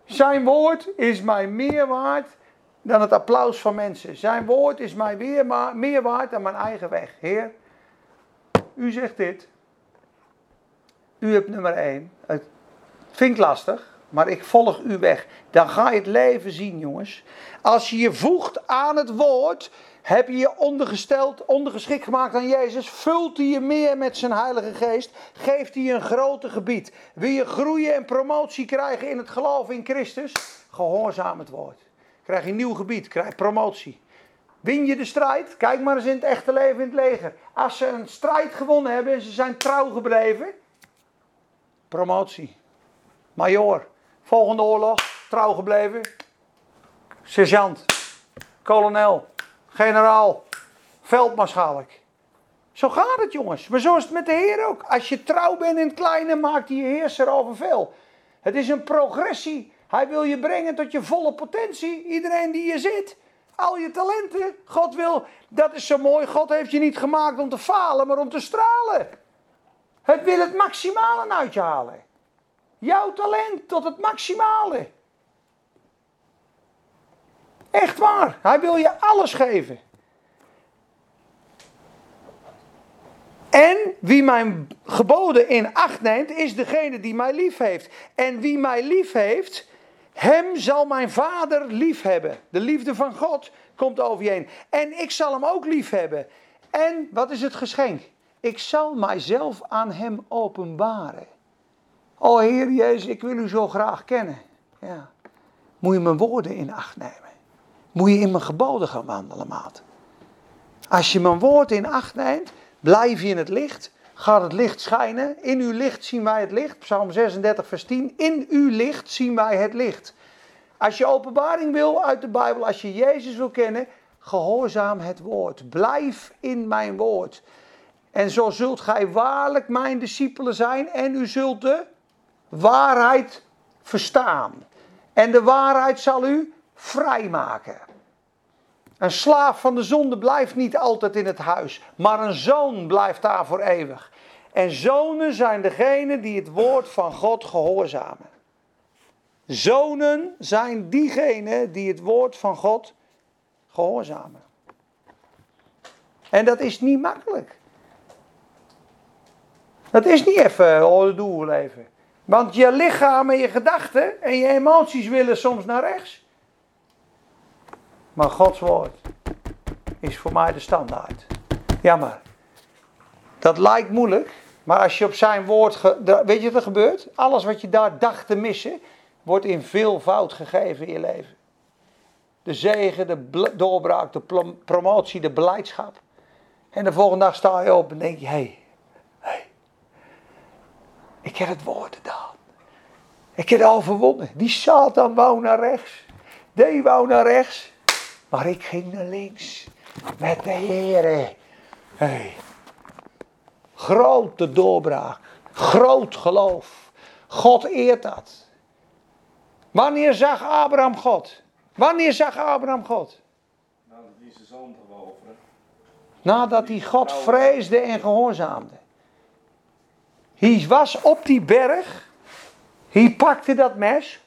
Zijn woord is mij meer waard dan het applaus van mensen. Zijn woord is mij meer waard dan mijn eigen weg. Heer, u zegt dit. U hebt nummer 1. Het vind ik lastig, maar ik volg u weg. Dan ga je het leven zien, jongens. Als je je voegt aan het woord, heb je je ondergesteld, ondergeschikt gemaakt aan Jezus. Vult hij je meer met zijn Heilige Geest. Geeft hij je een groter gebied. Wil je groeien en promotie krijgen in het geloof in Christus? Gehoorzaam het woord. Krijg je een nieuw gebied, krijg promotie. Win je de strijd? Kijk maar eens in het echte leven in het leger. Als ze een strijd gewonnen hebben en ze zijn trouw gebleven, promotie. Major. Volgende oorlog, trouw gebleven. Sergeant. Kolonel. Generaal. Veldmaarschalk. Zo gaat het jongens. Maar zo is het met de Heer ook. Als je trouw bent in het kleine, maakt je heerser over veel. Het is een progressie. Hij wil je brengen tot je volle potentie. Iedereen die je zit. Al je talenten. God wil, dat is zo mooi. God heeft je niet gemaakt om te falen, maar om te stralen. Het wil het maximale uit je halen. Jouw talent tot het maximale. Echt waar. Hij wil je alles geven. En wie mijn geboden in acht neemt, is degene die mij lief heeft. En wie mij lief heeft, hem zal mijn vader lief hebben. De liefde van God komt over je heen. En ik zal hem ook lief hebben. En wat is het geschenk? Ik zal mijzelf aan hem openbaren. O Heer Jezus, ik wil u zo graag kennen. Ja. Moet je mijn woorden in acht nemen. Moet je in mijn geboden gaan wandelen, maat. Als je mijn woord in acht neemt, blijf je in het licht. Gaat het licht schijnen. In uw licht zien wij het licht. Psalm 36, vers 10. In uw licht zien wij het licht. Als je openbaring wil uit de Bijbel, als je Jezus wil kennen, gehoorzaam het woord. Blijf in mijn woord. En zo zult gij waarlijk mijn discipelen zijn en u zult de waarheid verstaan. En de waarheid zal u vrijmaken. Een slaaf van de zonde blijft niet altijd in het huis, maar een zoon blijft daar voor eeuwig. En zonen zijn degenen die het woord van God gehoorzamen. Zonen zijn diegenen die het woord van God gehoorzamen. En dat is niet makkelijk. Dat is niet even, oh, dat doen. Want je lichaam en je gedachten en je emoties willen soms naar rechts. Maar Gods woord is voor mij de standaard. Jammer. Dat lijkt moeilijk, maar als je op zijn woord. Weet je wat er gebeurt? Alles wat je daar dacht te missen, wordt in veel fout gegeven in je leven. De zegen, de doorbraak, de promotie, de beleidschap. En de volgende dag sta je op en denk je: hé, hey, ik heb het woord gedaan. Ik heb het overwonnen. Die Satan wou naar rechts. Die wou naar rechts. Maar ik ging naar links. Met de Heer. Hey. Grote doorbraak. Groot geloof. God eert dat. Wanneer zag Abraham God? Wanneer zag Abraham God? Nou, dat hij zijn zoon te. Nadat hij God vreesde en gehoorzaamde. Hij was op die berg. Hij pakte dat mes.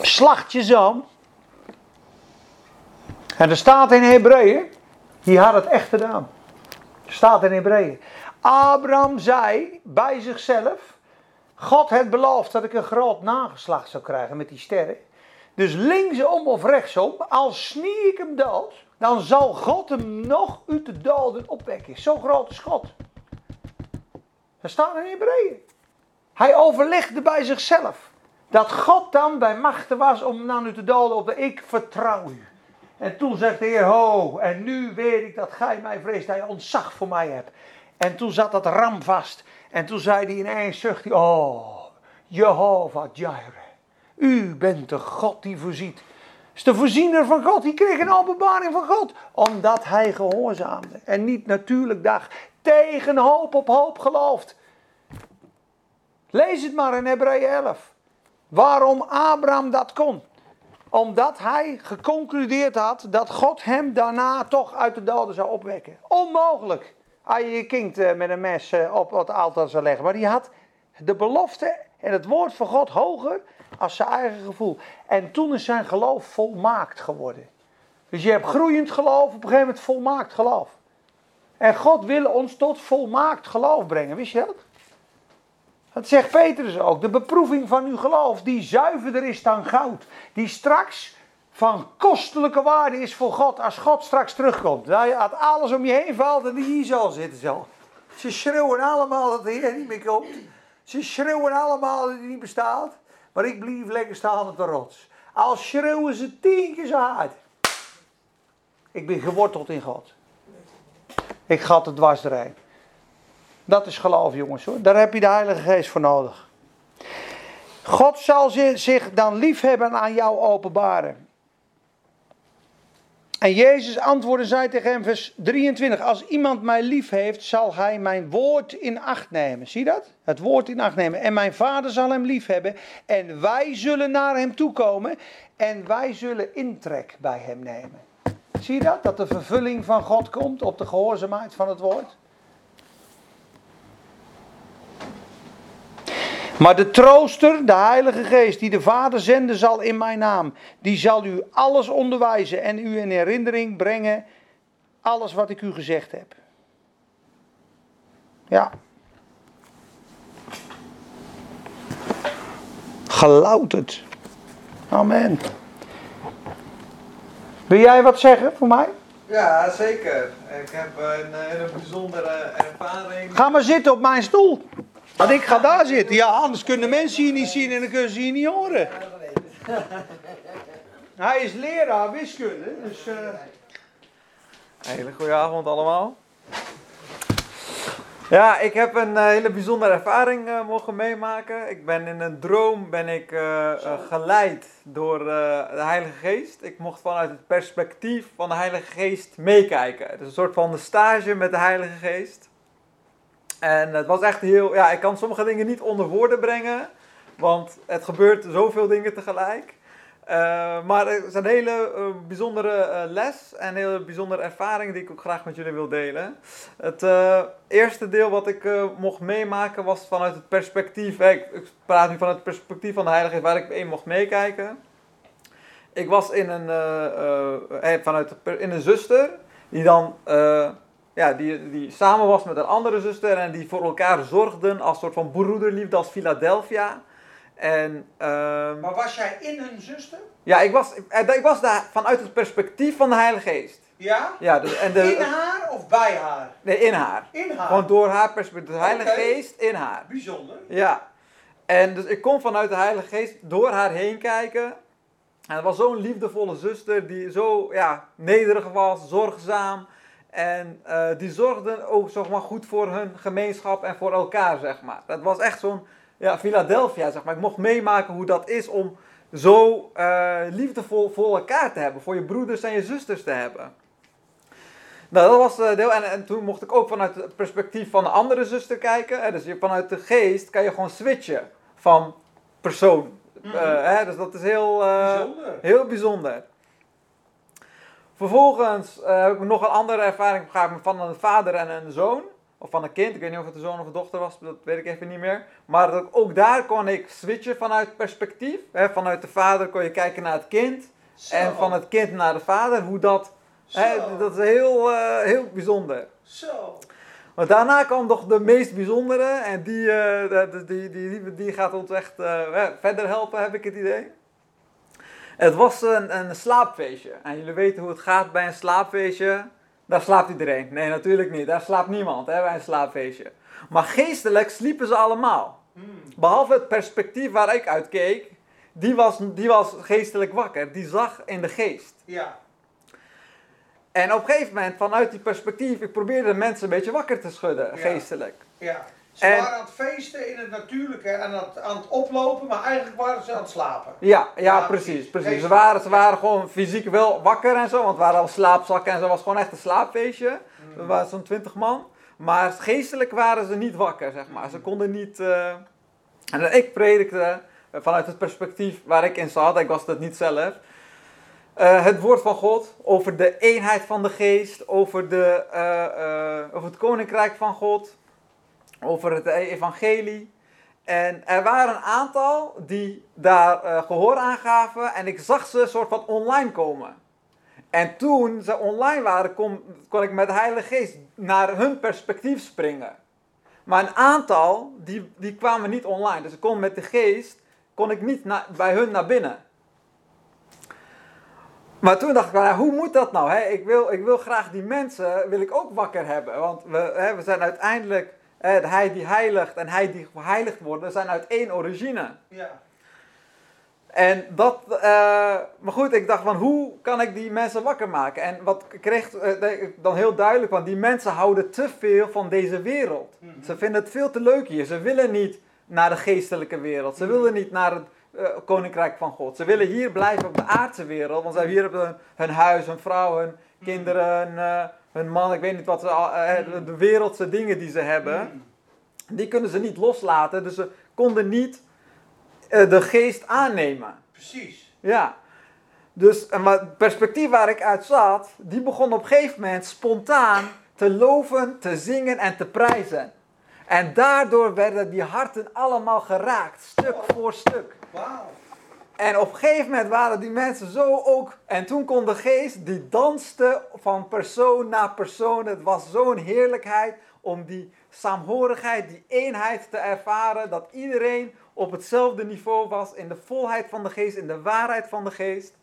Slacht je zoon. En er staat in Hebreeën. Die had het echt gedaan. Er staat in Hebreeën. Abraham zei bij zichzelf. God heeft beloofd dat ik een groot nageslacht zou krijgen met die sterren. Dus linksom of rechtsom, als snie ik hem dood, dan zal God hem nog uit de doden opwekken. Zo groot is God. Dat staat in Hebreeën. Hij overlegde bij zichzelf. Dat God dan bij machten was om dan uit de doden op de ik vertrouw u. En toen zegt de ho, en nu weet ik dat gij mij vreest, dat je ontzag voor mij hebt. En toen zat dat ram vast. En toen zei hij ineens, zucht hij, oh, Jehovah Jireh. U bent de God die voorziet. Is de voorziener van God. Die kreeg een openbaring van God. Omdat hij gehoorzaamde. En niet natuurlijk dacht. Tegen hoop op hoop gelooft. Lees het maar in Hebreeën 11. Waarom Abraham dat kon. Omdat hij geconcludeerd had dat God hem daarna toch uit de doden zou opwekken. Onmogelijk. Als je je kind eh, met een mes eh, op het altaar zou leggen. Maar die had de belofte en het woord van God hoger als zijn eigen gevoel. En toen is zijn geloof volmaakt geworden. Dus je hebt groeiend geloof, op een gegeven moment volmaakt geloof. En God wil ons tot volmaakt geloof brengen, wist je dat? Dat zegt Petrus ook. De beproeving van uw geloof, die zuiverder is dan goud. Die straks van kostelijke waarde is voor God als God straks terugkomt. Nou, als alles om je heen valt en die hier zal zitten zo. Ze schreeuwen allemaal dat de Heer niet meer komt. Ze schreeuwen allemaal dat hij niet bestaat. Maar ik blijf lekker staan op de rots. Al schreeuwen ze tien keer zo hard. Ik ben geworteld in God. Ik ga het dwars erin. Dat is geloof, jongens hoor. Daar heb je de Heilige Geest voor nodig. God zal zich dan liefhebben aan jou openbaren. En Jezus antwoordde zij tegen hem, vers 23. Als iemand mij lief heeft, zal hij mijn woord in acht nemen. Zie dat? Het woord in acht nemen. En mijn vader zal hem lief hebben. En wij zullen naar hem toekomen. En wij zullen intrek bij hem nemen. Zie je dat? Dat de vervulling van God komt op de gehoorzaamheid van het woord. Maar de trooster, de Heilige Geest, die de Vader zenden zal in mijn naam, die zal u alles onderwijzen en u in herinnering brengen, alles wat ik u gezegd heb. Ja. Gelouterd. Amen. Wil jij wat zeggen voor mij? Ja, zeker. Ik heb een hele bijzondere ervaring. Ga maar zitten op mijn stoel. Want ik ga daar zitten. Ja, anders kunnen mensen hier niet zien en dan kunnen ze hier niet horen. Hij is leraar wiskunde, dus... eh, Hele goede avond allemaal. Ja, ik heb een eh, hele bijzondere ervaring eh, mogen meemaken. Ik ben in een droom ben ik geleid door de Heilige Geest. Ik mocht vanuit het perspectief van de Heilige Geest meekijken. Het is een soort van de stage met de Heilige Geest. En het was echt heel, ja, ik kan sommige dingen niet onder woorden brengen, want het gebeurt zoveel dingen tegelijk. Eh, maar het is een hele eh, bijzondere eh, les en een hele bijzondere ervaring die ik ook graag met jullie wil delen. Het eerste deel wat ik mocht meemaken was vanuit het perspectief, ik, praat nu vanuit het perspectief van de Heilige waar ik in mocht meekijken. Ik was in een, vanuit in een zuster die dan ja, die, die samen was met een andere zuster en die voor elkaar zorgden als soort van broederliefde als Philadelphia. En ehm, Maar was jij in hun zuster? ja, ik was, eh, ik was daar vanuit het perspectief van de Heilige Geest. Ja? Ja, dus, en de, In haar of bij haar? nee, in haar. In haar. Gewoon door haar perspectief. De Heilige. Geest in haar. Bijzonder. Ja. En dus ik kon vanuit de Heilige Geest door haar heen kijken. En het was zo'n liefdevolle zuster die zo ja, nederig was, zorgzaam. En eh, die zorgden ook zeg maar, goed voor hun gemeenschap en voor elkaar, zeg maar. Dat was echt zo'n ja, Philadelphia, zeg maar. Ik mocht meemaken hoe dat is om zo eh, liefdevol voor elkaar te hebben. Voor je broeders en je zusters te hebben. Nou, dat was deel. En, en toen mocht ik ook vanuit het perspectief van de andere zuster kijken. Hè, dus je, vanuit de geest kan je gewoon switchen van persoon. Mhm. Eh, hè, dus dat is heel, Bijzonder. heel bijzonder. Vervolgens eh, heb ik nog een andere ervaring gehad van een vader en een zoon. Of van een kind, ik weet niet of het een zoon of een dochter was, dat weet ik even niet meer. Maar ook daar kon ik switchen vanuit perspectief. Hè, vanuit de vader kon je kijken naar het kind. Zo. En van het kind naar de vader, hoe dat... Hè, dat is heel, eh, heel bijzonder. Zo. Maar daarna kwam nog de meest bijzondere. En die, eh, die, die, die, die gaat ons echt verder helpen, heb ik het idee. Het was een, een slaapfeestje. En jullie weten hoe het gaat bij een slaapfeestje. Daar slaapt iedereen. Nee, natuurlijk niet. Daar slaapt niemand hè, bij een slaapfeestje. Maar geestelijk sliepen ze allemaal. Hmm. Behalve het perspectief waar ik uit keek. Die was, die was geestelijk wakker. Die zag in de geest. Ja. En op een gegeven moment, vanuit die perspectief, ik probeerde de mensen een beetje wakker te schudden, Ja. geestelijk. Ja. Ze En- waren aan het feesten in het natuurlijke, aan het, aan het oplopen, maar eigenlijk waren ze aan het slapen. Ja, ja, Ja, precies. precies. Ze, waren, ze waren gewoon fysiek wel wakker en zo, want het waren al slaapzakken en zo. Het was gewoon echt een slaapfeestje. Hmm. Er waren zo'n twintig man. Maar geestelijk waren ze niet wakker, zeg maar. Ze konden niet... eh, En ik predikte eh, vanuit het perspectief waar ik in zat, ik was dat niet zelf. eh, het woord van God over de eenheid van de geest, over, de, over het koninkrijk van God, over het evangelie. En er waren een aantal die daar eh, gehoor aan gaven en ik zag ze soort van online komen. En toen ze online waren, kon, kon ik met de Heilige Geest naar hun perspectief springen. Maar een aantal, die, die kwamen niet online. Dus ik kon met de geest, kon ik niet bij hun naar binnen. Maar toen dacht ik, nou, hoe moet dat nou? Hè? Ik, wil, ik wil graag die mensen, wil ik ook wakker hebben. Want we, we zijn uiteindelijk, hij die heiligt en hij die geheiligd worden, zijn uit één origine. Ja. En dat, eh, maar goed, ik dacht van hoe kan ik die mensen wakker maken? En wat kreeg eh, dan heel duidelijk, want die mensen houden te veel van deze wereld. Mhm. Ze vinden het veel te leuk hier. Ze willen niet naar de geestelijke wereld. Ze Mhm. willen niet naar het eh, koninkrijk van God. Ze willen hier blijven op de aardse wereld, want ze hebben hier hun, hun huis, hun vrouw, hun kinderen, hun, eh, hun man, ik weet niet wat ze, eh, de- wereldse dingen die ze hebben Hmm. die kunnen ze niet loslaten. Dus ze konden niet eh, de geest aannemen. Precies. Ja. Dus eh, maar het perspectief waar ik uit zat, die begon op een gegeven moment spontaan te loven, te zingen en te prijzen. En daardoor werden die harten allemaal geraakt, stuk voor stuk. Wauw. En op een gegeven moment waren die mensen zo ook. En toen kon de geest, die danste van persoon naar persoon. Het was zo'n heerlijkheid om die saamhorigheid, die eenheid te ervaren. Dat iedereen op hetzelfde niveau was in de volheid van de geest, in de waarheid van de geest.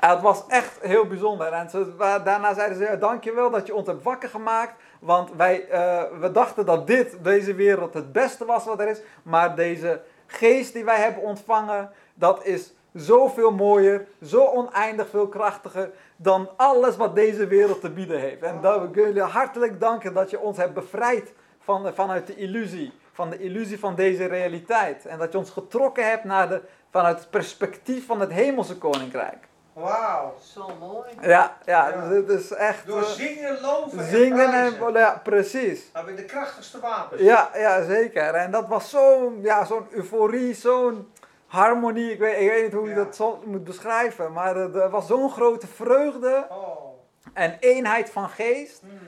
En het was echt heel bijzonder. En daarna zeiden ze, dankjewel dat je ons hebt wakker gemaakt. Want wij, eh, we dachten dat dit, deze wereld, het beste was wat er is. Maar deze geest die wij hebben ontvangen, dat is zoveel mooier, zo oneindig veel krachtiger dan alles wat deze wereld te bieden heeft. En dat we jullie hartelijk danken dat je ons hebt bevrijd van, vanuit de illusie, van de illusie van deze realiteit. En dat je ons getrokken hebt naar de, vanuit het perspectief van het hemelse koninkrijk. Wauw. Zo mooi. Ja, ja, Ja. dus het is echt... Door eh, zingen, loven en zingen en... Ja, precies. Hebben we de krachtigste wapens. Ja, ja, zeker. En dat was zo'n ja, zo'n euforie, zo'n harmonie. Ik weet, ik weet niet hoe je Ja. dat zo moet beschrijven. Maar er, er was zo'n grote vreugde Oh. en eenheid van geest. Hmm.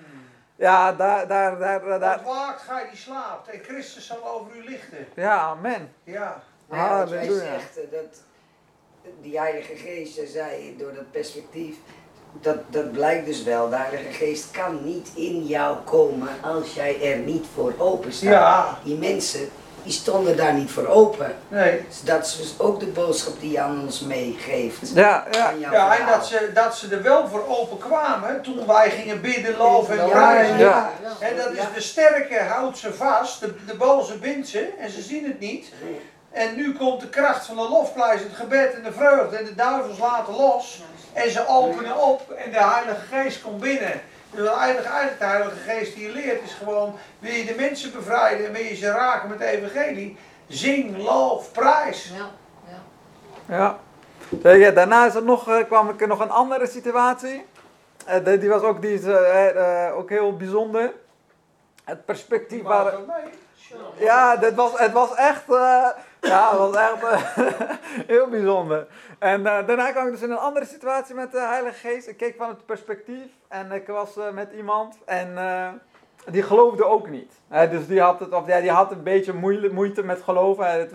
Ja, daar, daar, daar, daar. Ontwaakt gij die slaapt en Christus zal over u lichten. Ja, amen. Ja. Ja, jij Halleluja. zegt, eh, dat die Heilige Geest, jij zei door dat perspectief, dat, dat blijkt dus wel. De Heilige Geest kan niet in jou komen als jij er niet voor open staat. Ja. Die mensen, die stonden daar niet voor open. Nee. Dus dat is dus ook de boodschap die je aan ons meegeeft. Ja, ja. Aan jouw Ja, en dat ze, dat ze er wel voor open kwamen toen wij gingen bidden, loven en Ja, prijzen. ja. En dat is de sterke houdt ze vast, de, de boze bindt ze en ze zien het niet. En nu komt de kracht van de lofprijs, het gebed en de vreugde en de duivels laten los. En ze openen op en de Heilige Geest komt binnen. Dus eigenlijk, eigenlijk de Heilige Geest die je leert is gewoon, wil je de mensen bevrijden en wil je ze raken met de evangelie, zing, loof, prijs. Ja, ja. Je, daarna is er nog, eh, kwam ik nog een andere situatie. Eh, die, was ook, die is, eh, eh, ook heel bijzonder. Het perspectief waar... Ja, dit was, het was echt, eh, ja, het was echt eh, heel bijzonder. En eh, daarna kwam ik dus in een andere situatie met de Heilige Geest. Ik keek van het perspectief en ik was eh, met iemand en eh, die geloofde ook niet. Dus die had, het, of, ja, die had een beetje moeite, met geloven.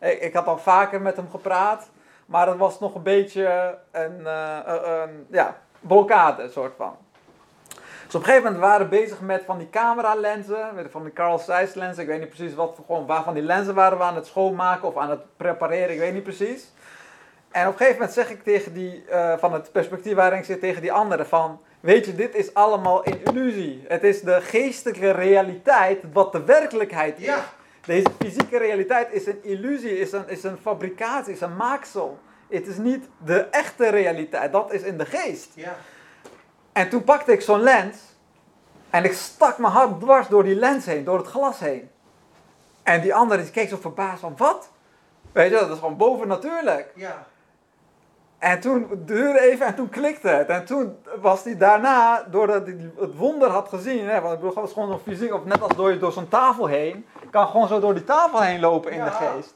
Ik, had al vaker met hem gepraat, maar het was nog een beetje een, eh, een- een ja, blokkade, soort van. Dus op een gegeven moment waren we bezig met van die cameralenzen, met van die Carl Zeiss lenzen. Ik weet niet precies wat, gewoon waarvan die lenzen waren we aan het schoonmaken of aan het prepareren, ik weet niet precies. En op een gegeven moment zeg ik tegen die, eh, van het perspectief waarin ik zit, tegen die andere van, weet je, dit is allemaal een illusie. Het is de geestelijke realiteit wat de werkelijkheid is. Ja. Deze fysieke realiteit is een illusie, is een, is een fabrikatie, is een maaksel. Het is niet de echte realiteit, dat is in de geest. Ja. En toen pakte ik zo'n lens en ik stak mijn hart dwars door die lens heen, door het glas heen. En die andere die keek zo verbaasd van, wat? Weet je, dat is gewoon bovennatuurlijk. Ja. En toen duurde even en toen klikte het. En toen was hij daarna, doordat hij het wonder had gezien, hè, want ik bedoel, gewoon een fysiek, of net als door, door zo'n tafel heen, kan gewoon zo door die tafel heen lopen in de geest.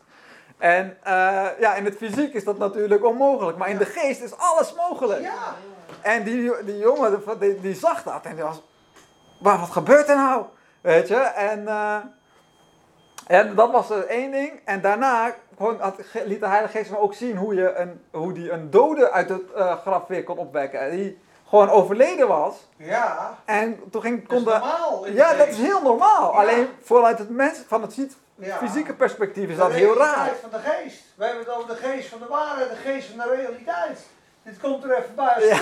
En eh, ja, in het fysiek is dat natuurlijk onmogelijk, maar in de geest is alles mogelijk. Ja. En die, die jongen, die, die zag dat en die was, maar wat gebeurt er nou? Weet je, en, eh, en dat was één ding. En daarna gewoon had, liet de Heilige Geest me ook zien hoe, je een, hoe die een dode uit het eh, graf weer kon opwekken. En Die gewoon overleden was. Ja. En toen ging, Dat kon is de... normaal. de Ja, dat is geest. heel normaal. Ja. Alleen vanuit het mens, van het ziet- Ja. fysieke perspectief is De dat heel raar. realiteit van de geest. We hebben het over de geest van de waarheid, de geest van de realiteit. Dit komt er even bij.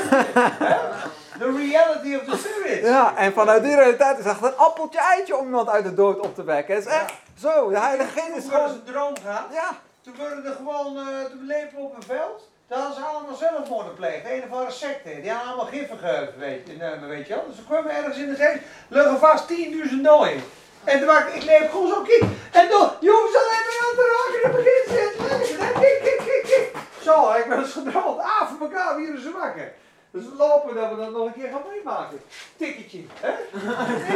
The reality of the spirit. Ja, en vanuit die realiteit is het echt een appeltje eitje om iemand uit de dood op te wekken. Het is echt zo. De Heilige Geest is Toen gewoon... ze een droom gehad. Ja, Toen werden er gewoon, eh toen lepen we op een veld. Daar hadden ze allemaal zelfmoord gepleegd. Een of andere secte. Die hadden allemaal giffen gegeven, weet je, weet je wel. Dus ze kwamen ergens in de geest. Liggen vast 10.000 nooien. En toen maakte ik leep gewoon zo kik. En dan, ze alleen maar aan te raken. En dan begint ze te leggen. En kik, kik, kik, kik. Zo, ik ben eens gedroomd. Ah, voor elkaar weer ze wakker. Dus we lopen dat we dat nog een keer gaan meemaken. Tikketje, hè?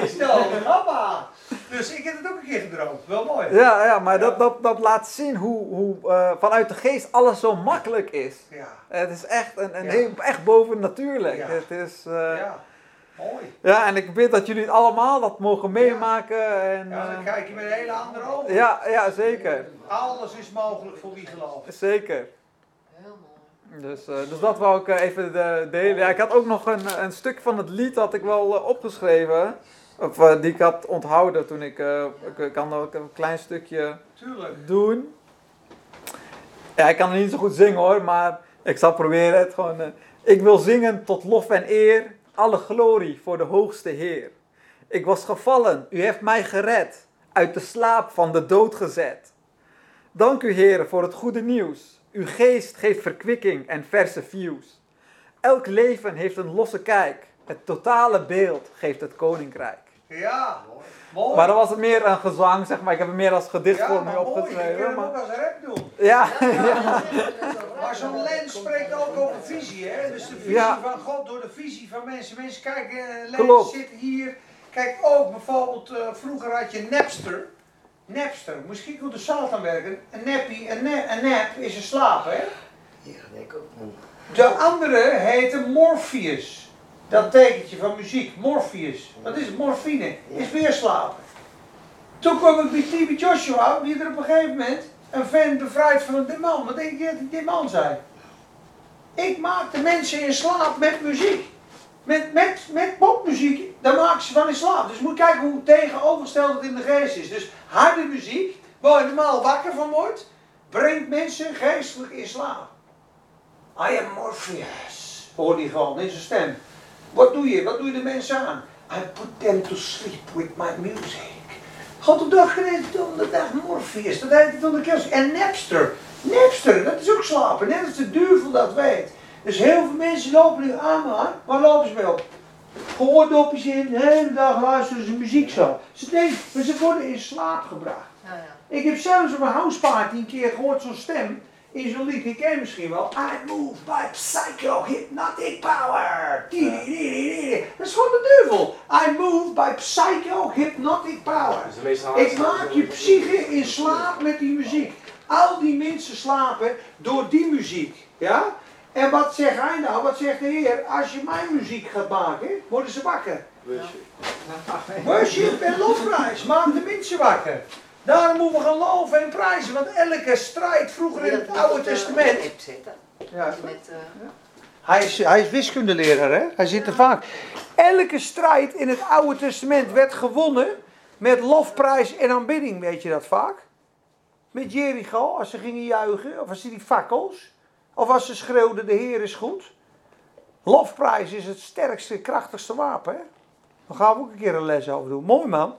Is dan, hoppa. Dus ik heb het ook een keer gedroomd. Wel mooi. ja, ja maar Ja. Dat, dat, dat laat zien hoe, hoe eh, vanuit de geest alles zo makkelijk is. Ja, Het is echt, een, een Ja. heel, echt bovennatuurlijk. Ja. Het is, eh, ja. ja. Mooi. en ik bid dat jullie het allemaal dat mogen meemaken. En, Ja, dan eh, kijk je met een hele andere ogen. ja, ja, zeker. Alles is mogelijk voor wie gelooft. Zeker. Dus, eh, dus dat wou ik eh, even de- delen. Ja, ik had ook nog een, een stuk van het lied had ik wel eh, opgeschreven. Of eh, die ik had onthouden toen ik... eh, ik, kan ook een klein stukje Tuurlijk. doen. Ja, ik kan het niet zo goed zingen hoor, maar ik zal proberen het gewoon. eh. ik wil zingen tot lof en eer, alle glorie voor de hoogste Heer. Ik was gevallen, u heeft mij gered, uit de slaap van de dood gezet. Dank u Heer voor het goede nieuws. Uw geest geeft verkwikking en verse views. Elk leven heeft een losse kijk. Het totale beeld geeft het koninkrijk. Ja. Mooi. Maar dan was het meer een gezang, zeg maar. Ik heb het meer als gedicht ja, voor me mooi. Je opgeschreven. hem Maar... ook als rap doen. Ja, Maar zo'n lens spreekt ook over visie, hè? Dus de visie Ja. van God door de visie van mensen. Mensen kijken, een lens zit hier. Kijk ook bijvoorbeeld, eh, vroeger had je Napster. Napster, misschien goed de zaal aan werken. Een een, na- een nap is een slaap, hè? Ja, denk ik ook. De andere heette Morpheus. Dat tekentje van muziek, Morpheus. Dat is morfine, is weer slapen. Toen kwam ik bij TB Joshua, die er op een gegeven moment een fan bevrijd van een demon. Wat denk je dat die demon zei? Ik maak de mensen in slaap met muziek. Met, met, met popmuziek, daar maken ze van in slaap. Dus moet kijken hoe tegenovergesteld het in de geest is. Dus harde muziek, waar je normaal wakker van wordt, brengt mensen geestelijk in slaap. I am Morpheus. Hoor die gewoon in zijn stem. Wat doe je? Wat doe je de mensen aan? I put them to sleep with my music. God op dag het om de dag Morpheus. Dat heet het de kerst. En Napster. Napster, dat is ook slapen. Net als de duivel dat weet. Dus heel veel mensen lopen nu aan, maar waar lopen ze mee op? Gehoordopjes in, de hele dag luisteren ze muziek zo. Ze denken, maar ze worden in slaap gebracht. Ja, ja. Ik heb zelfs op een houseparty een keer gehoord zo'n stem in zo'n lied, die ken je misschien wel. I move by psycho hypnotic power. Die, die, die, die, die. Dat is gewoon de duivel. I move by psycho hypnotic power. Dus Ik maak je psyche in slaap met die muziek. Al die mensen slapen door die muziek. Ja? En wat zegt hij nou? Wat zegt de Heer? Als je mijn muziek gaat maken, worden ze wakker. Worship en lofprijs maakt de mensen wakker. Daarom moeten we gaan loven en prijzen. Want elke strijd vroeger in het Oude Testament. Ja, eh, hij is, hij is wiskundeleraar, hè? Hij zit er vaak. Elke strijd in het Oude Testament werd gewonnen met lofprijs en aanbidding, weet je dat vaak? Met Jericho, als ze gingen juichen, of als ze die fakkels, of als ze schreeuwden, de Heer is goed. Lofprijs is het sterkste, krachtigste wapen, hè? Daar gaan we ook een keer een les over doen. Mooi, man.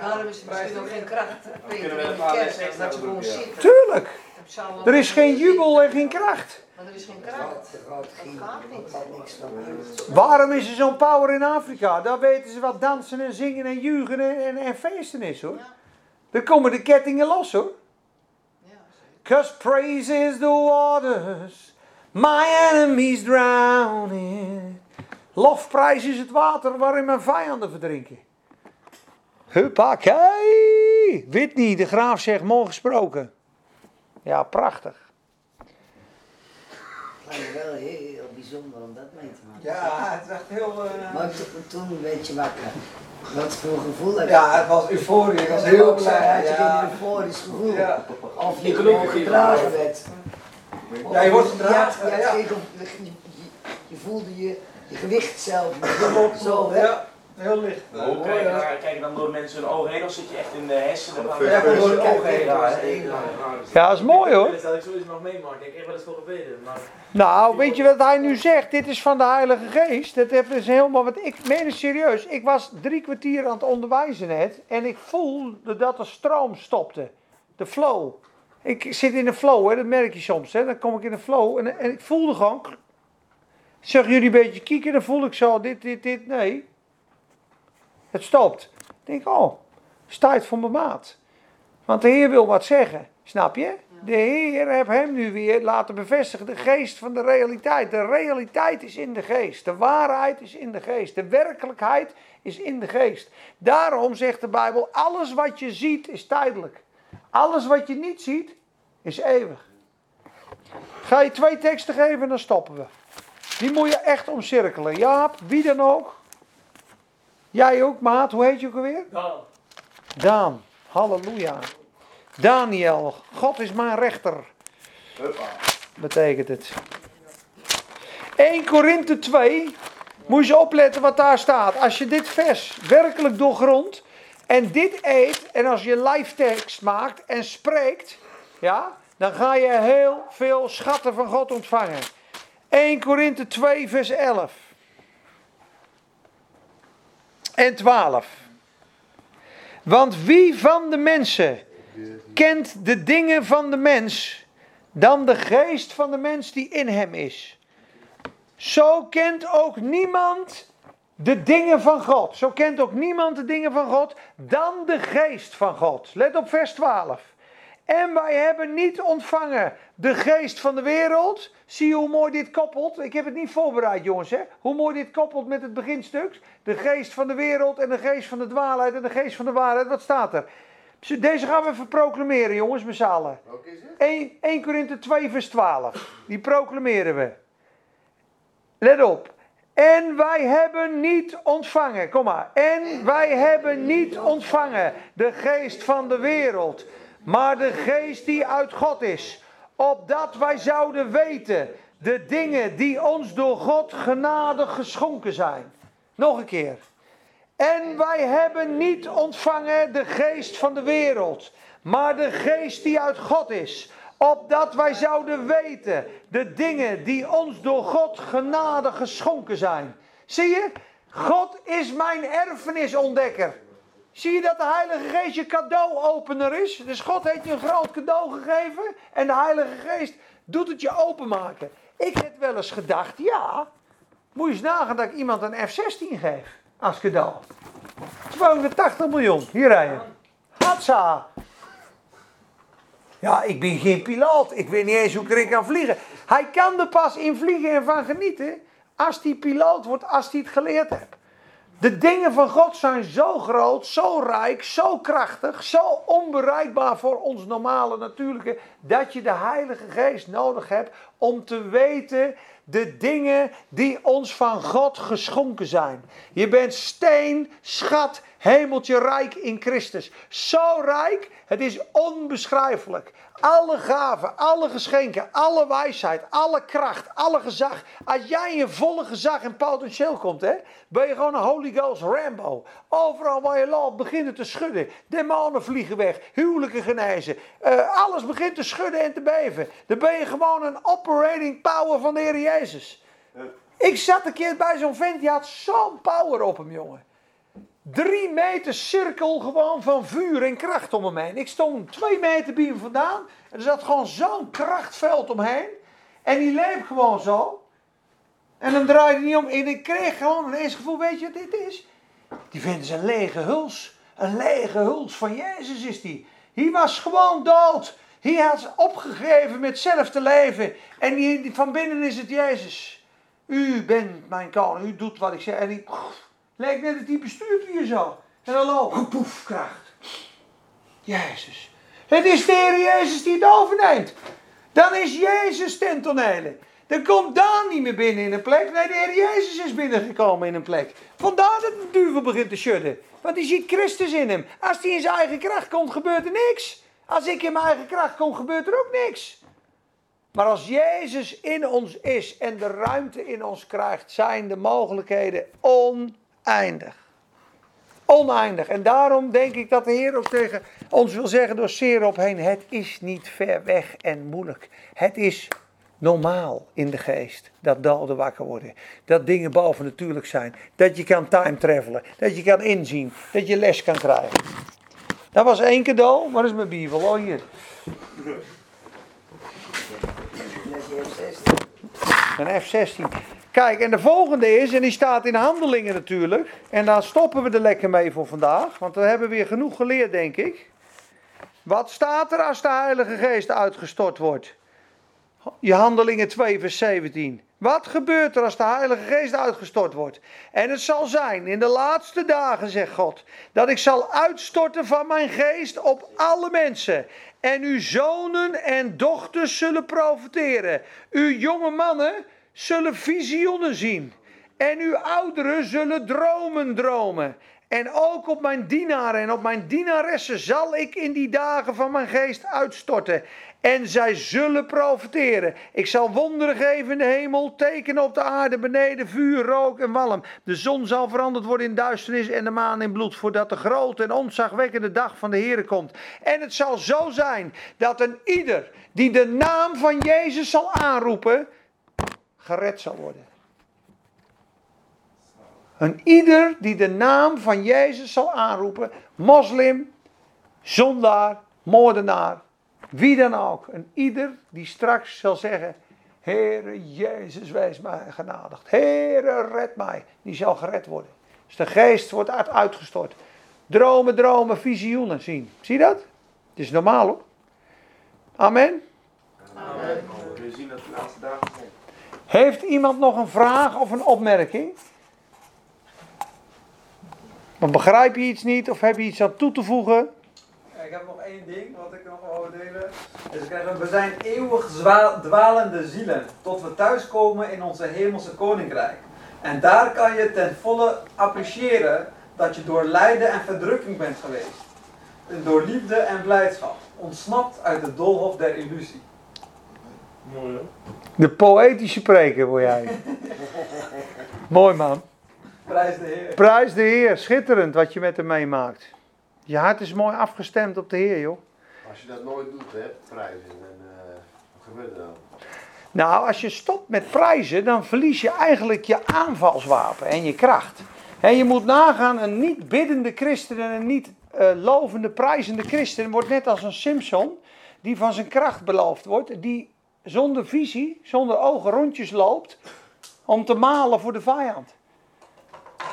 Daarom is er misschien ook geen kracht. Peter, in een de kerk, dat je gewoon extra doen, zit. Tuurlijk. Er is geen 107. jubel en geen kracht. Maar er is geen kracht. Dat gaat niks van. Waarom is er zo'n power in Afrika? Daar weten ze wat dansen en zingen en juichen en, en, en feesten is, hoor. Ja. Dan komen de kettingen los, hoor. Cause praise is the waters my enemies drowning. Lofprijs is het water waarin mijn vijanden verdrinken. Huppakee! Whitney, de graaf zegt, mooi gesproken. Ja, prachtig. Bijzonder om dat mee te maken. Ja, het is echt heel... eh, Maar to- toen een beetje wakker. Wat voor gevoel heb je? ja, het was euforie. Ik was heel blij. had je Ja. geen euforisch gevoel. Ja. Of je gewoon gedragen werd. Ja, je wordt gedragen, Je, had- je, had je, je- je voelde je, je gewicht zelf. Zo, hè? Ja, heel licht. Hoe kijken, naar- kijken dan door mensen hun ogen heen of zit je echt in de hersenen? Ja, gewoon door de Kijk, ogen heen. kijk, Ja, kijk, kijk. Dat is mooi hoor. Dat ik zoiets nog meemaak. Ik heb echt wel eens veel gebeden. Maar Nou, weet je wat hij nu zegt? Dit is van de Heilige Geest. Dat heeft dus helemaal wat ik meen het serieus. Ik was drie kwartier aan het onderwijzen net en ik voelde dat de stroom stopte. De flow. Ik zit in een flow, hè, dat merk je soms. Hè. Dan kom ik in een flow en, en ik voelde gewoon. Zeg jullie een beetje kieken, dan voel ik zo dit, dit, dit. Nee. Het stopt. Ik denk, oh, het is tijd voor mijn maat. Want de Heer wil wat zeggen. Snap je? De Heer heeft hem nu weer laten bevestigen. De geest van de realiteit. De realiteit is in de geest. De waarheid is in de geest. De werkelijkheid is in de geest. Daarom zegt de Bijbel: alles wat je ziet is tijdelijk. Alles wat je niet ziet is eeuwig. Ga je twee teksten geven en dan stoppen we. Die moet je echt omcirkelen. Jaap, wie dan ook. Jij ook, maat. Hoe heet je ook alweer? dan. Daan. Halleluja. Daniel, God is mijn rechter, Huppa. betekent het. 1 Korinthe 2, moet je opletten wat daar staat. Als je dit vers werkelijk doorgrondt en dit eet en als je live tekst maakt en spreekt, ja, dan ga je heel veel schatten van God ontvangen. 1 Korinthe 2 vers 11 en 12. Want wie van de mensen kent de dingen van de mens dan de geest van de mens die in hem is? Zo kent ook niemand de dingen van God. Zo kent ook niemand de dingen van God dan de geest van God. Let op vers 12. En wij hebben niet ontvangen de geest van de wereld. Zie je hoe mooi dit koppelt? Ik heb het niet voorbereid, jongens. Hè? Hoe mooi dit koppelt met het beginstuk. De geest van de wereld en de geest van de dwaalheid en de geest van de waarheid. Wat staat er? Deze gaan we even proclameren, jongens, met z'n allen. Welke is het? 1, 1 Korinthe 2, vers 12. Die proclameren we. Let op. En wij hebben niet ontvangen, kom maar. En wij hebben niet ontvangen de geest van de wereld, maar de geest die uit God is. Opdat wij zouden weten de dingen die ons door God genadig geschonken zijn. Nog een keer. En wij hebben niet ontvangen de geest van de wereld, maar de geest die uit God is. Opdat wij zouden weten de dingen die ons door God genade geschonken zijn. Zie je? God is mijn erfenisontdekker. Zie je dat de Heilige Geest je cadeauopener is? Dus God heeft je een groot cadeau gegeven en de Heilige Geest doet het je openmaken. Ik heb wel eens gedacht, ja, Moet je eens nagaan dat ik iemand een F-16 geef als cadeau. 280 miljoen, hier rijden. Hatsa. Ja, ik ben geen piloot. Ik weet niet eens hoe ik erin kan vliegen. Hij kan er pas in vliegen en van genieten als hij piloot wordt, als hij het geleerd heeft. De dingen van God zijn zo groot, zo rijk, zo krachtig, zo onbereikbaar voor ons normale natuurlijke, dat je de Heilige Geest nodig hebt om te weten de dingen die ons van God geschonken zijn. Je bent steen, schat, hemeltje rijk in Christus. Zo rijk, het is onbeschrijfelijk. Alle gaven, alle geschenken, alle wijsheid, alle kracht, alle gezag. Als jij in volle gezag en potentieel komt, hè, ben je gewoon een Holy Ghost Rambo. Overal waar je loopt beginnen te schudden. Demonen vliegen weg, huwelijken genezen. Uh, alles begint te schudden en te beven. Dan ben je gewoon een operating power van de Heer Jezus. Ik zat een keer bij zo'n vent, die had zo'n power op hem, jongen. Drie meter cirkel gewoon van vuur en kracht om hem heen. Ik stond twee meter bij hem vandaan. En er zat gewoon zo'n krachtveld omheen. En die leep gewoon zo. En dan draaide hij niet om. En ik kreeg gewoon ineens gevoel, weet je wat dit is? Die vinden ze een lege huls. Een lege huls van Jezus is die. Hij was gewoon dood. Hij had opgegeven met zelf te leven. En die, van binnen is het Jezus. U bent mijn koning. U doet wat ik zeg. En. Lijkt net dat die bestuurt hier zo. En dan loopt, poef, kracht. Jezus. Het is de Heer Jezus die het overneemt. Dan is Jezus ten tonele. Dan komt Daan niet meer binnen in een plek. Nee, de Heer Jezus is binnengekomen in een plek. Vandaar dat de duivel begint te schudden. Want hij ziet Christus in hem. Als hij in zijn eigen kracht komt, gebeurt er niks. Als ik in mijn eigen kracht kom, gebeurt er ook niks. Maar als Jezus in ons is en de ruimte in ons krijgt, zijn de mogelijkheden on Eindig. Oneindig. En daarom denk ik dat de Heer ook tegen ons wil zeggen door zeer opheen: het is niet ver weg en moeilijk. Het is normaal in de geest dat doden wakker worden. Dat dingen bovennatuurlijk zijn. Dat je kan time travelen. Dat je kan inzien. Dat je les kan krijgen. Dat was één cadeau. Waar is mijn Bijbel? Oh, hier. Een F-16. Kijk, en de volgende is, en die staat in handelingen natuurlijk. En daar stoppen we er lekker mee voor vandaag. Want we hebben weer genoeg geleerd, denk ik. Wat staat er als de Heilige Geest uitgestort wordt? Je handelingen 2, vers 17. Wat gebeurt er als de Heilige Geest uitgestort wordt? En het zal zijn in de laatste dagen, zegt God, dat ik zal uitstorten van mijn geest op alle mensen. En uw zonen en dochters zullen profiteren. Uw jonge mannen zullen visioenen zien. En uw ouderen zullen dromen dromen. En ook op mijn dienaren en op mijn dienaressen zal ik in die dagen van mijn geest uitstorten. En zij zullen profiteren. Ik zal wonderen geven in de hemel, tekenen op de aarde, beneden vuur, rook en walm. De zon zal veranderd worden in duisternis en de maan in bloed, voordat de grote en ontzagwekkende dag van de Heer komt. En het zal zo zijn dat een ieder die de naam van Jezus zal aanroepen, gered zal worden. Een ieder die de naam van Jezus zal aanroepen, moslim, zondaar, moordenaar, wie dan ook. Een ieder die straks zal zeggen, Heere Jezus, wees mij genadigd. Heere, red mij. Die zal gered worden. Dus de geest wordt uitgestort. Dromen, dromen, visioenen zien. Zie je dat? Het is normaal hoor. Amen. Amen. We zien dat de laatste dagen zijn. Heeft iemand nog een vraag of een opmerking? Begrijp je iets niet of heb je iets aan toe te voegen? Ik heb nog één ding wat ik nog wil delen. Dus we zijn eeuwig dwalende zielen tot we thuiskomen in onze hemelse koninkrijk. En daar kan je ten volle appreciëren dat je door lijden en verdrukking bent geweest. Door liefde en blijdschap. Ontsnapt uit de doolhof der illusie. Mooi hoor. De poëtische preker word jij. Mooi man. Prijs de Heer. Prijs de Heer. Schitterend wat je met hem meemaakt. Je hart is mooi afgestemd op de Heer, joh. Als je dat nooit doet, hè, prijzen, en, uh, wat gebeurt er dan? Nou, als je stopt met prijzen, dan verlies je eigenlijk je aanvalswapen en je kracht. En je moet nagaan, een niet biddende christen en een niet uh, lovende, prijzende christen wordt net als een Simpson, die van zijn kracht beloofd wordt, die zonder visie, zonder ogen rondjes loopt Om te malen voor de vijand.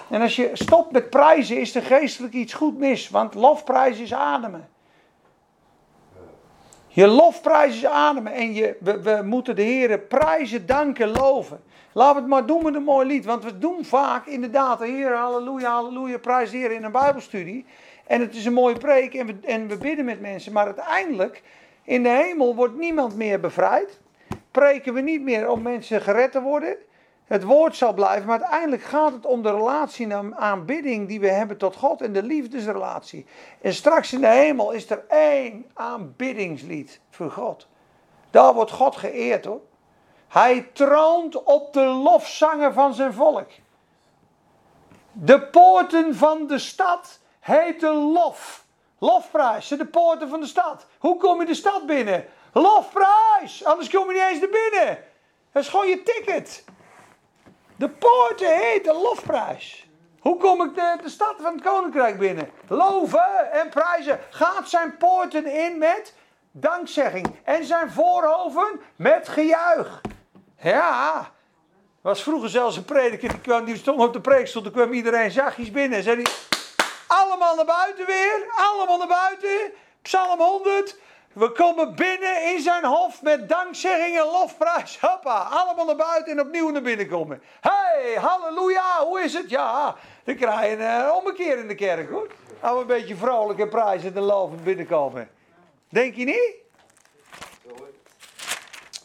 En als je stopt met prijzen, is er geestelijk iets goed mis. Want lofprijs is ademen. Je lofprijs is ademen. En je, we, moeten de Heer prijzen, danken, loven. Laten we het maar doen met een mooi lied. Want we doen vaak inderdaad, de Heer, halleluja, halleluja, prijs de in een Bijbelstudie. En het is een mooie preek en we, en we bidden met mensen. Maar uiteindelijk, in de hemel wordt niemand meer bevrijd. Preken we niet meer om mensen gered te worden. Het woord zal blijven, maar uiteindelijk gaat het om de relatie en aanbidding die we hebben tot God en de liefdesrelatie. En straks in de hemel is er één aanbiddingslied voor God. Daar wordt God geëerd hoor. Hij troont op de lofzangen van zijn volk. De poorten van de stad heten lof. Lofprijs, de poorten van de stad. Hoe kom je de stad binnen? Lofprijs, anders kom je niet eens naar binnen. Dat is gewoon je ticket. De poorten heten lofprijs. Hoe kom ik de, de stad van het koninkrijk binnen? Loven en prijzen. Gaat zijn poorten in met dankzegging. En zijn voorhoven met gejuich. Ja, was vroeger zelfs een prediker, die, kwam, die stond op de preekstoel, toen kwam iedereen zachtjes binnen en zei hij, allemaal naar buiten weer, allemaal naar buiten, Psalm 100, we komen binnen in zijn hof met dankzegging en lofprijs, hoppa, allemaal naar buiten en opnieuw naar binnen komen. hey, halleluja, hoe is het? Ja, dan krijg je een uh, ommekeer in de kerk hoor. Als we een beetje vrolijk en prijzen en loven binnenkomen. Denk je niet?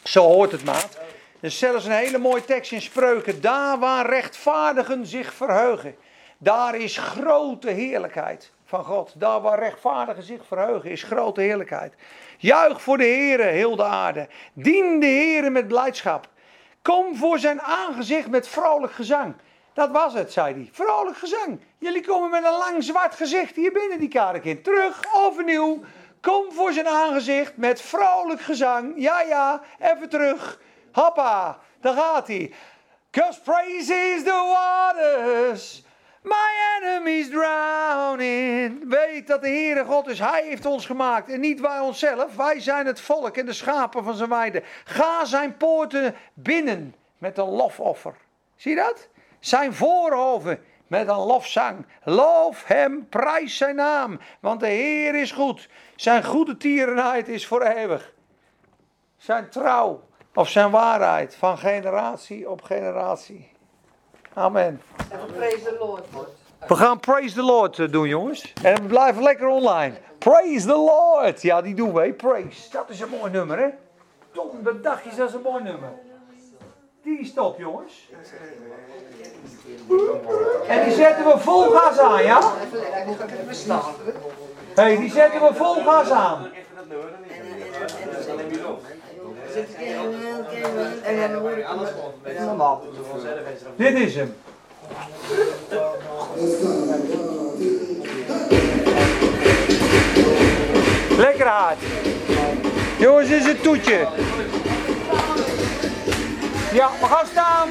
Zo hoort het, maat. Er is zelfs een hele mooie tekst in spreuken. Daar waar rechtvaardigen zich verheugen. Daar is grote heerlijkheid van God. Daar waar rechtvaardigen zich verheugen is grote heerlijkheid. Juich voor de Heere, heel de aarde. Dien de Heere met blijdschap. Kom voor zijn aangezicht met vrolijk gezang. Dat was het, zei hij. Vrolijk gezang. Jullie komen met een lang zwart gezicht hier binnen die kerk in. Terug, overnieuw. Kom voor zijn aangezicht met vrolijk gezang. Ja, ja, even terug. Hoppa, daar gaat hij. Cause praise is the waters. My enemies drowning. Weet dat de Heere God is. Hij heeft ons gemaakt en niet wij onszelf. Wij zijn het volk en de schapen van zijn weide. Ga zijn poorten binnen met een lofoffer. Zie dat? Zijn voorhoven met een lofzang. Loof hem, prijs zijn naam. Want de Heer is goed. Zijn goede tierenheid is voor eeuwig. Zijn trouw of zijn waarheid van generatie op generatie. Amen. En we praise the Lord. We gaan Praise the Lord eh, doen, jongens. En we blijven lekker online. Praise the Lord. Ja, die doen we. hè. Praise. Dat is een mooi nummer, hè? Tom, dat dacht je, dat is een mooi nummer. Die is top, jongens. En die zetten we vol gas aan, ja? Hé, hey, die zetten we vol gas aan. Dit is hem. Lekker hard. Jongens, is het toetje. Ja, we gaan staan.